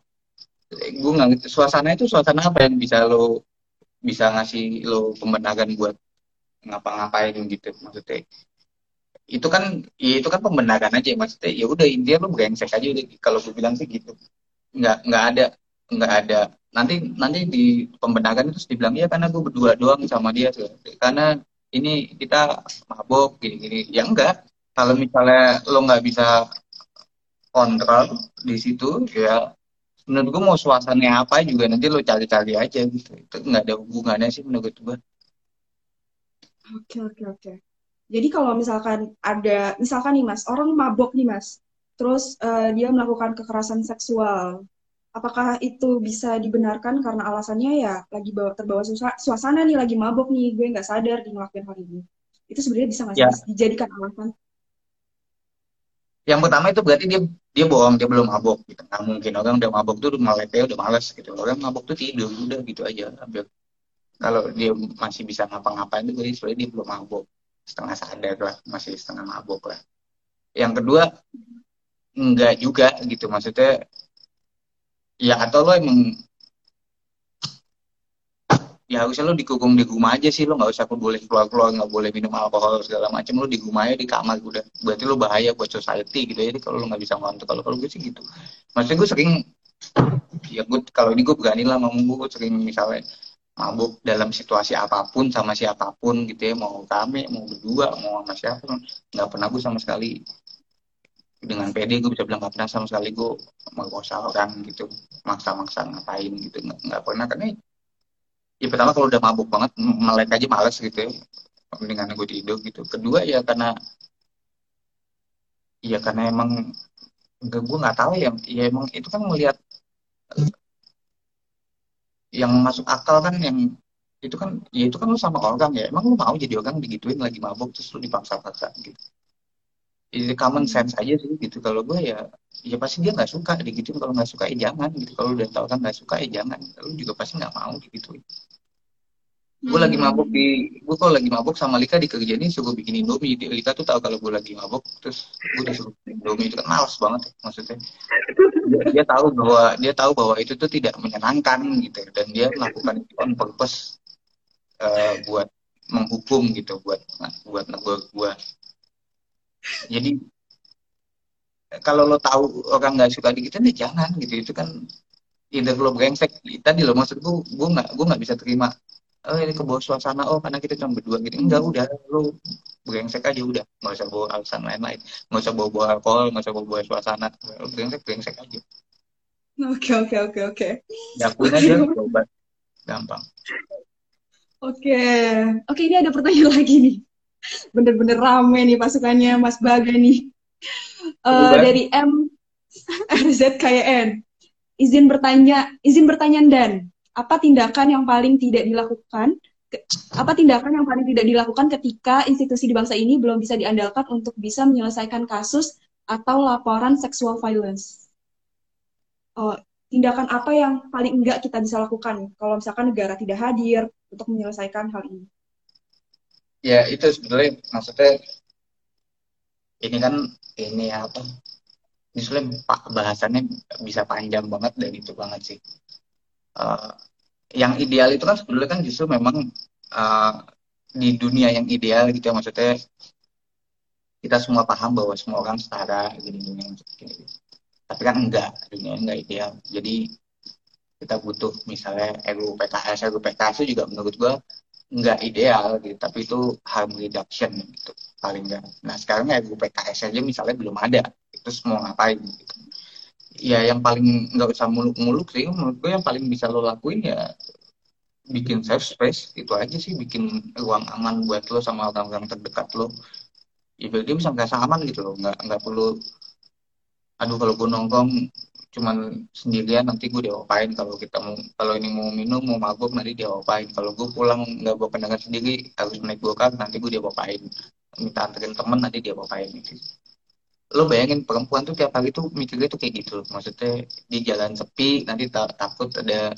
gue nggak suasana itu suasana apa yang bisa lo bisa ngasih lo pembenaran buat ngapa-ngapain gitu maksudnya. Itu kan ya itu kan pembenaran aja maksudnya. Ya udah intinya lu brengsek aja udah. Kalau gue bilang sih gitu. Nggak nggak ada nggak ada. Nanti nanti di pembenaran itu dibilang ya karena gue berdua doang sama dia tuh. Karena ini kita mabok gini-gini. Ya enggak. Kalau misalnya lo nggak bisa kontrol di situ ya menurut gue mau suasananya apa juga nanti lo cari-cari aja gitu itu nggak ada hubungannya sih menurut gue Oke, oke, oke. Jadi kalau misalkan ada, misalkan nih Mas, orang mabok nih Mas, terus eh, dia melakukan kekerasan seksual, apakah itu bisa dibenarkan karena alasannya ya lagi bawa terbawa suasa- suasana nih, lagi mabok nih, gue nggak sadar dia ngelakuin hal ini. Itu sebenarnya bisa nggak sih ya dijadikan alasan? Yang pertama itu berarti dia dia bohong dia belum mabok gitu. Nggak mungkin orang udah mabok tuh udah melek udah males gitu. Orang mabok tuh tidur udah gitu aja. Hampir kalau dia masih bisa ngapa-ngapain itu berarti sebenarnya dia belum mabok. Setengah sadar lah masih setengah mabok lah. Yang kedua enggak juga gitu. Maksudnya ya atau lo emang ya harusnya lo dikukung di rumah aja sih lo nggak usah boleh keluar keluar nggak boleh minum alkohol segala macam lo di rumah aja di kamar udah. Berarti lo bahaya buat society gitu ya. Jadi kalau lo nggak bisa ngontrol kalau kalau gue sih gitu. Maksudnya gue sering ya gue kalau ini gue berani lah ngomong gue sering misalnya mabuk dalam situasi apa pun sama siapa pun gitu ya. Mau kami mau berdua mau sama siapa nggak pernah gue sama sekali. Dengan PD gue bisa bilang nggak pernah sama sekali gue merkosa orang gitu maksa-maksa ngapain gitu. Nggak nggak pernah karena ya pertama kalau udah mabuk banget melek aja males gitu ya. Mendingan gue tidur gitu. Kedua ya karena ya karena emang gue gue nggak tahu ya ya emang itu kan melihat yang masuk akal kan yang itu kan ya itu kan lu sama orang ya. Emang lu mau jadi orang digituin lagi mabuk terus lu dipaksa-paksa gitu. Jadi common sense aja sih gitu. Kalau gue ya ya pasti dia nggak suka digituin. Kalau nggak suka ya jangan gitu. Kalau udah tahu kan nggak suka ya jangan. Lu juga pasti nggak mau digituin gue lagi mabuk Hmm. di gue kalau lagi mabuk sama Lika di kerjaan ini suruh bikin Indomie. Lika tuh tahu kalau gue lagi mabuk terus gue disuruh bikin Indomie itu kan males banget ya, maksudnya. Dia, dia tahu bahwa dia tahu bahwa itu tuh tidak menyenangkan gitu dan dia melakukan itu on purpose eh, buat menghukum gitu buat buat negur gue jadi kalau lo tahu orang nggak suka digituin ya jangan gitu. Itu kan either lo brengsek tadi lo maksud gue gue nggak gue nggak bisa terima oh ini ke bawah suasana. Oh karena kita cuma berdua gitu. Enggak udah lo brengsek aja udah. Nggak usah bawa alasan lain-lain. Nggak usah bawa bawa alkohol nggak usah bawa bawa suasana. Lo brengsek brengsek aja. Oke, oke, oke, oke. diakuin aja coba. Gampang. Oke, oke ini ada pertanyaan lagi nih. Bener-bener rame nih pasukannya Mas Baga nih. Eh, Coba. dari M RZKYN. Izin bertanya, izin bertanya dan apa tindakan yang paling tidak dilakukan? Apa tindakan yang paling tidak dilakukan ketika institusi di bangsa ini belum bisa diandalkan untuk bisa menyelesaikan kasus atau laporan sexual violence? Oh, tindakan apa yang paling enggak kita bisa lakukan kalau misalkan negara tidak hadir untuk menyelesaikan hal ini? ya itu sebenarnya maksudnya ini kan ini apa ini pak bahasannya bisa panjang banget dan itu banget sih Eh, yang ideal itu kan sebenarnya kan justru memang eh, di dunia yang ideal gitu ya maksudnya kita semua paham bahwa semua orang setara gini gini, gini. tapi kan enggak dunia enggak ideal. Jadi kita butuh misalnya RUU PKS RUU PKS itu juga menurut gua enggak ideal gitu tapi itu harm reduction gitu paling enggak. Nah sekarang RUU PKS aja misalnya belum ada itu mau ngapain gitu ya yang paling nggak usah muluk-muluk sih menurut gue yang paling bisa lo lakuin ya bikin safe space itu aja sih bikin ruang aman buat lo sama orang-orang terdekat lo. Ya biar dia bisa ngerasa aman gitu loh nggak nggak perlu aduh kalau gue nongkrong cuman sendirian nanti gue diapain kalau kita mau kalau ini mau minum mau mabuk nanti diapain. Kalau gue pulang nggak bawa kendaraan sendiri harus naik gokar nanti gue diapain minta anterin temen nanti diapain gitu lo bayangin perempuan tuh tiap hari tuh mikirnya tuh kayak gitu. Maksudnya di jalan sepi nanti ta- takut ada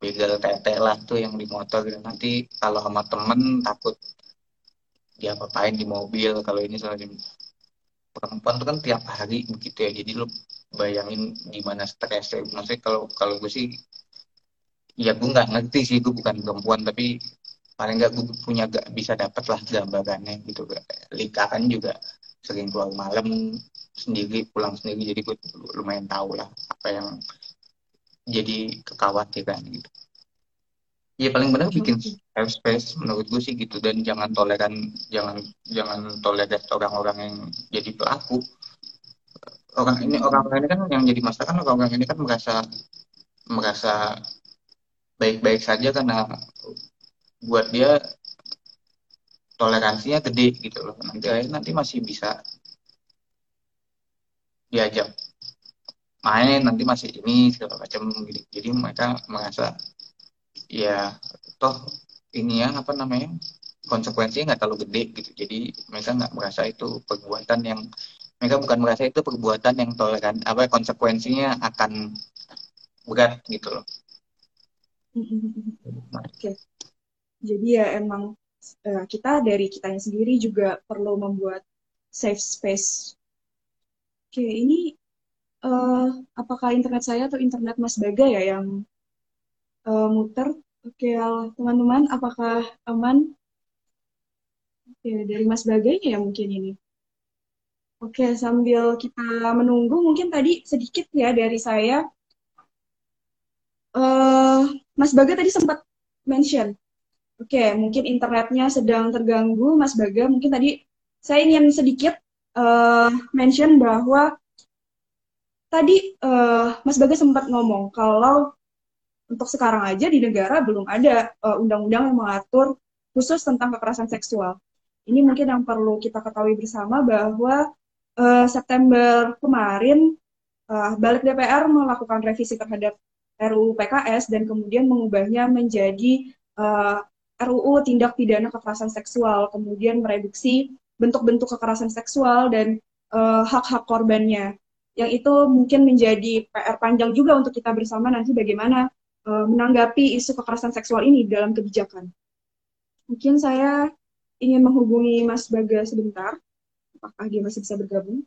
begal tete lah tuh yang di motor nanti kalau sama temen takut dia apain di mobil kalau ini soalnya perempuan tuh kan tiap hari begitu ya. Jadi lo bayangin gimana stresnya. Maksudnya kalau kalau gue sih ya gue nggak ngerti sih gue bukan perempuan tapi paling nggak gue punya gak bisa dapat lah gambarannya gitu. Lika kan juga sering keluar malam sendiri pulang sendiri jadi gue lumayan tahu lah apa yang jadi kekhawatiran gitu. Ya paling benar bikin safe space menurut gue sih gitu dan jangan toleran jangan jangan toleran orang-orang yang jadi pelaku. Orang ini orang-orang ini kan yang jadi masalah kan orang-orang ini kan merasa merasa baik-baik saja karena buat dia toleransinya gede gitu loh nanti nanti masih bisa diajak main nanti masih ini segala macam gitu jadi mereka merasa ya toh ini ya apa namanya konsekuensinya nggak terlalu gede gitu jadi mereka nggak merasa itu perbuatan yang mereka bukan merasa itu perbuatan yang toleran apa konsekuensinya akan berat gitu loh. Oke. Okay. Jadi ya emang uh, kita dari kitanya sendiri juga perlu membuat safe space. Oke, ini uh, apakah internet saya atau internet Mas Baga ya yang uh, muter? Oke, teman-teman, apakah aman? Oke, dari Mas Baga ya mungkin ini. Oke, sambil kita menunggu, mungkin tadi sedikit ya dari saya. Uh, Mas Baga tadi sempat mention Oke, okay, mungkin internetnya sedang terganggu, Mas Baga. Mungkin tadi saya ingin sedikit uh, mention bahwa tadi uh, Mas Baga sempat ngomong kalau untuk sekarang aja di negara belum ada eh, undang-undang yang mengatur khusus tentang kekerasan seksual. Ini mungkin yang perlu kita ketahui bersama bahwa uh, September kemarin uh, Balik DPR melakukan revisi terhadap RUU PKS dan kemudian mengubahnya menjadi uh, RUU tindak pidana kekerasan seksual, kemudian mereduksi bentuk-bentuk kekerasan seksual dan uh, hak-hak korbannya. Yang itu mungkin menjadi PR panjang juga untuk kita bersama nanti bagaimana uh, menanggapi isu kekerasan seksual ini dalam kebijakan. Mungkin saya ingin menghubungi Mas Baga sebentar. Apakah dia masih bisa bergabung?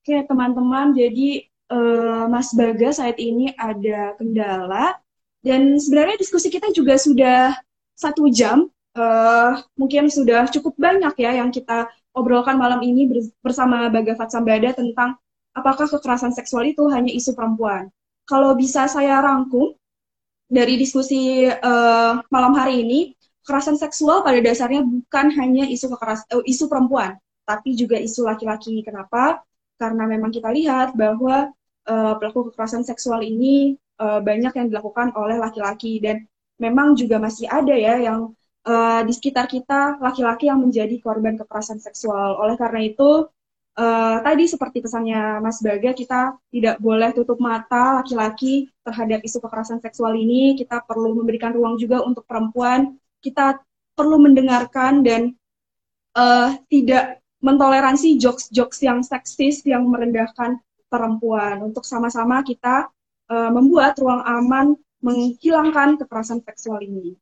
Oke, teman-teman, jadi uh, Mas Baga saat ini ada kendala dan sebenarnya diskusi kita juga sudah satu jam, uh, mungkin sudah cukup banyak ya yang kita obrolkan malam ini bersama Baga Fatsambada tentang apakah kekerasan seksual itu hanya isu perempuan. Kalau bisa saya rangkum dari diskusi uh, malam hari ini, kekerasan seksual pada dasarnya bukan hanya isu kekeras uh, isu perempuan, tapi juga isu laki-laki. Kenapa? Karena memang kita lihat bahwa uh, pelaku kekerasan seksual ini uh, banyak yang dilakukan oleh laki-laki dan memang juga masih ada ya yang uh, di sekitar kita laki-laki yang menjadi korban kekerasan seksual. Oleh karena itu uh, tadi seperti pesannya Mas Baga kita tidak boleh tutup mata laki-laki terhadap isu kekerasan seksual ini. Kita perlu memberikan ruang juga untuk perempuan. Kita perlu mendengarkan dan uh, tidak mentoleransi jokes-jokes yang seksis yang merendahkan perempuan. Untuk sama-sama kita uh, membuat ruang aman menghilangkan kekerasan seksual ini.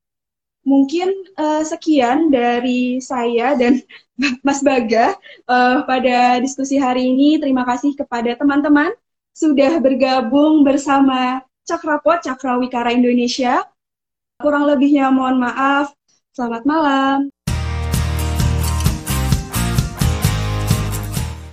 Mungkin uh, sekian dari saya dan Mas Baga uh, pada diskusi hari ini. Terima kasih kepada teman-teman sudah bergabung bersama Cakrapot Cakrawikara Indonesia. Kurang lebihnya mohon maaf. Selamat malam.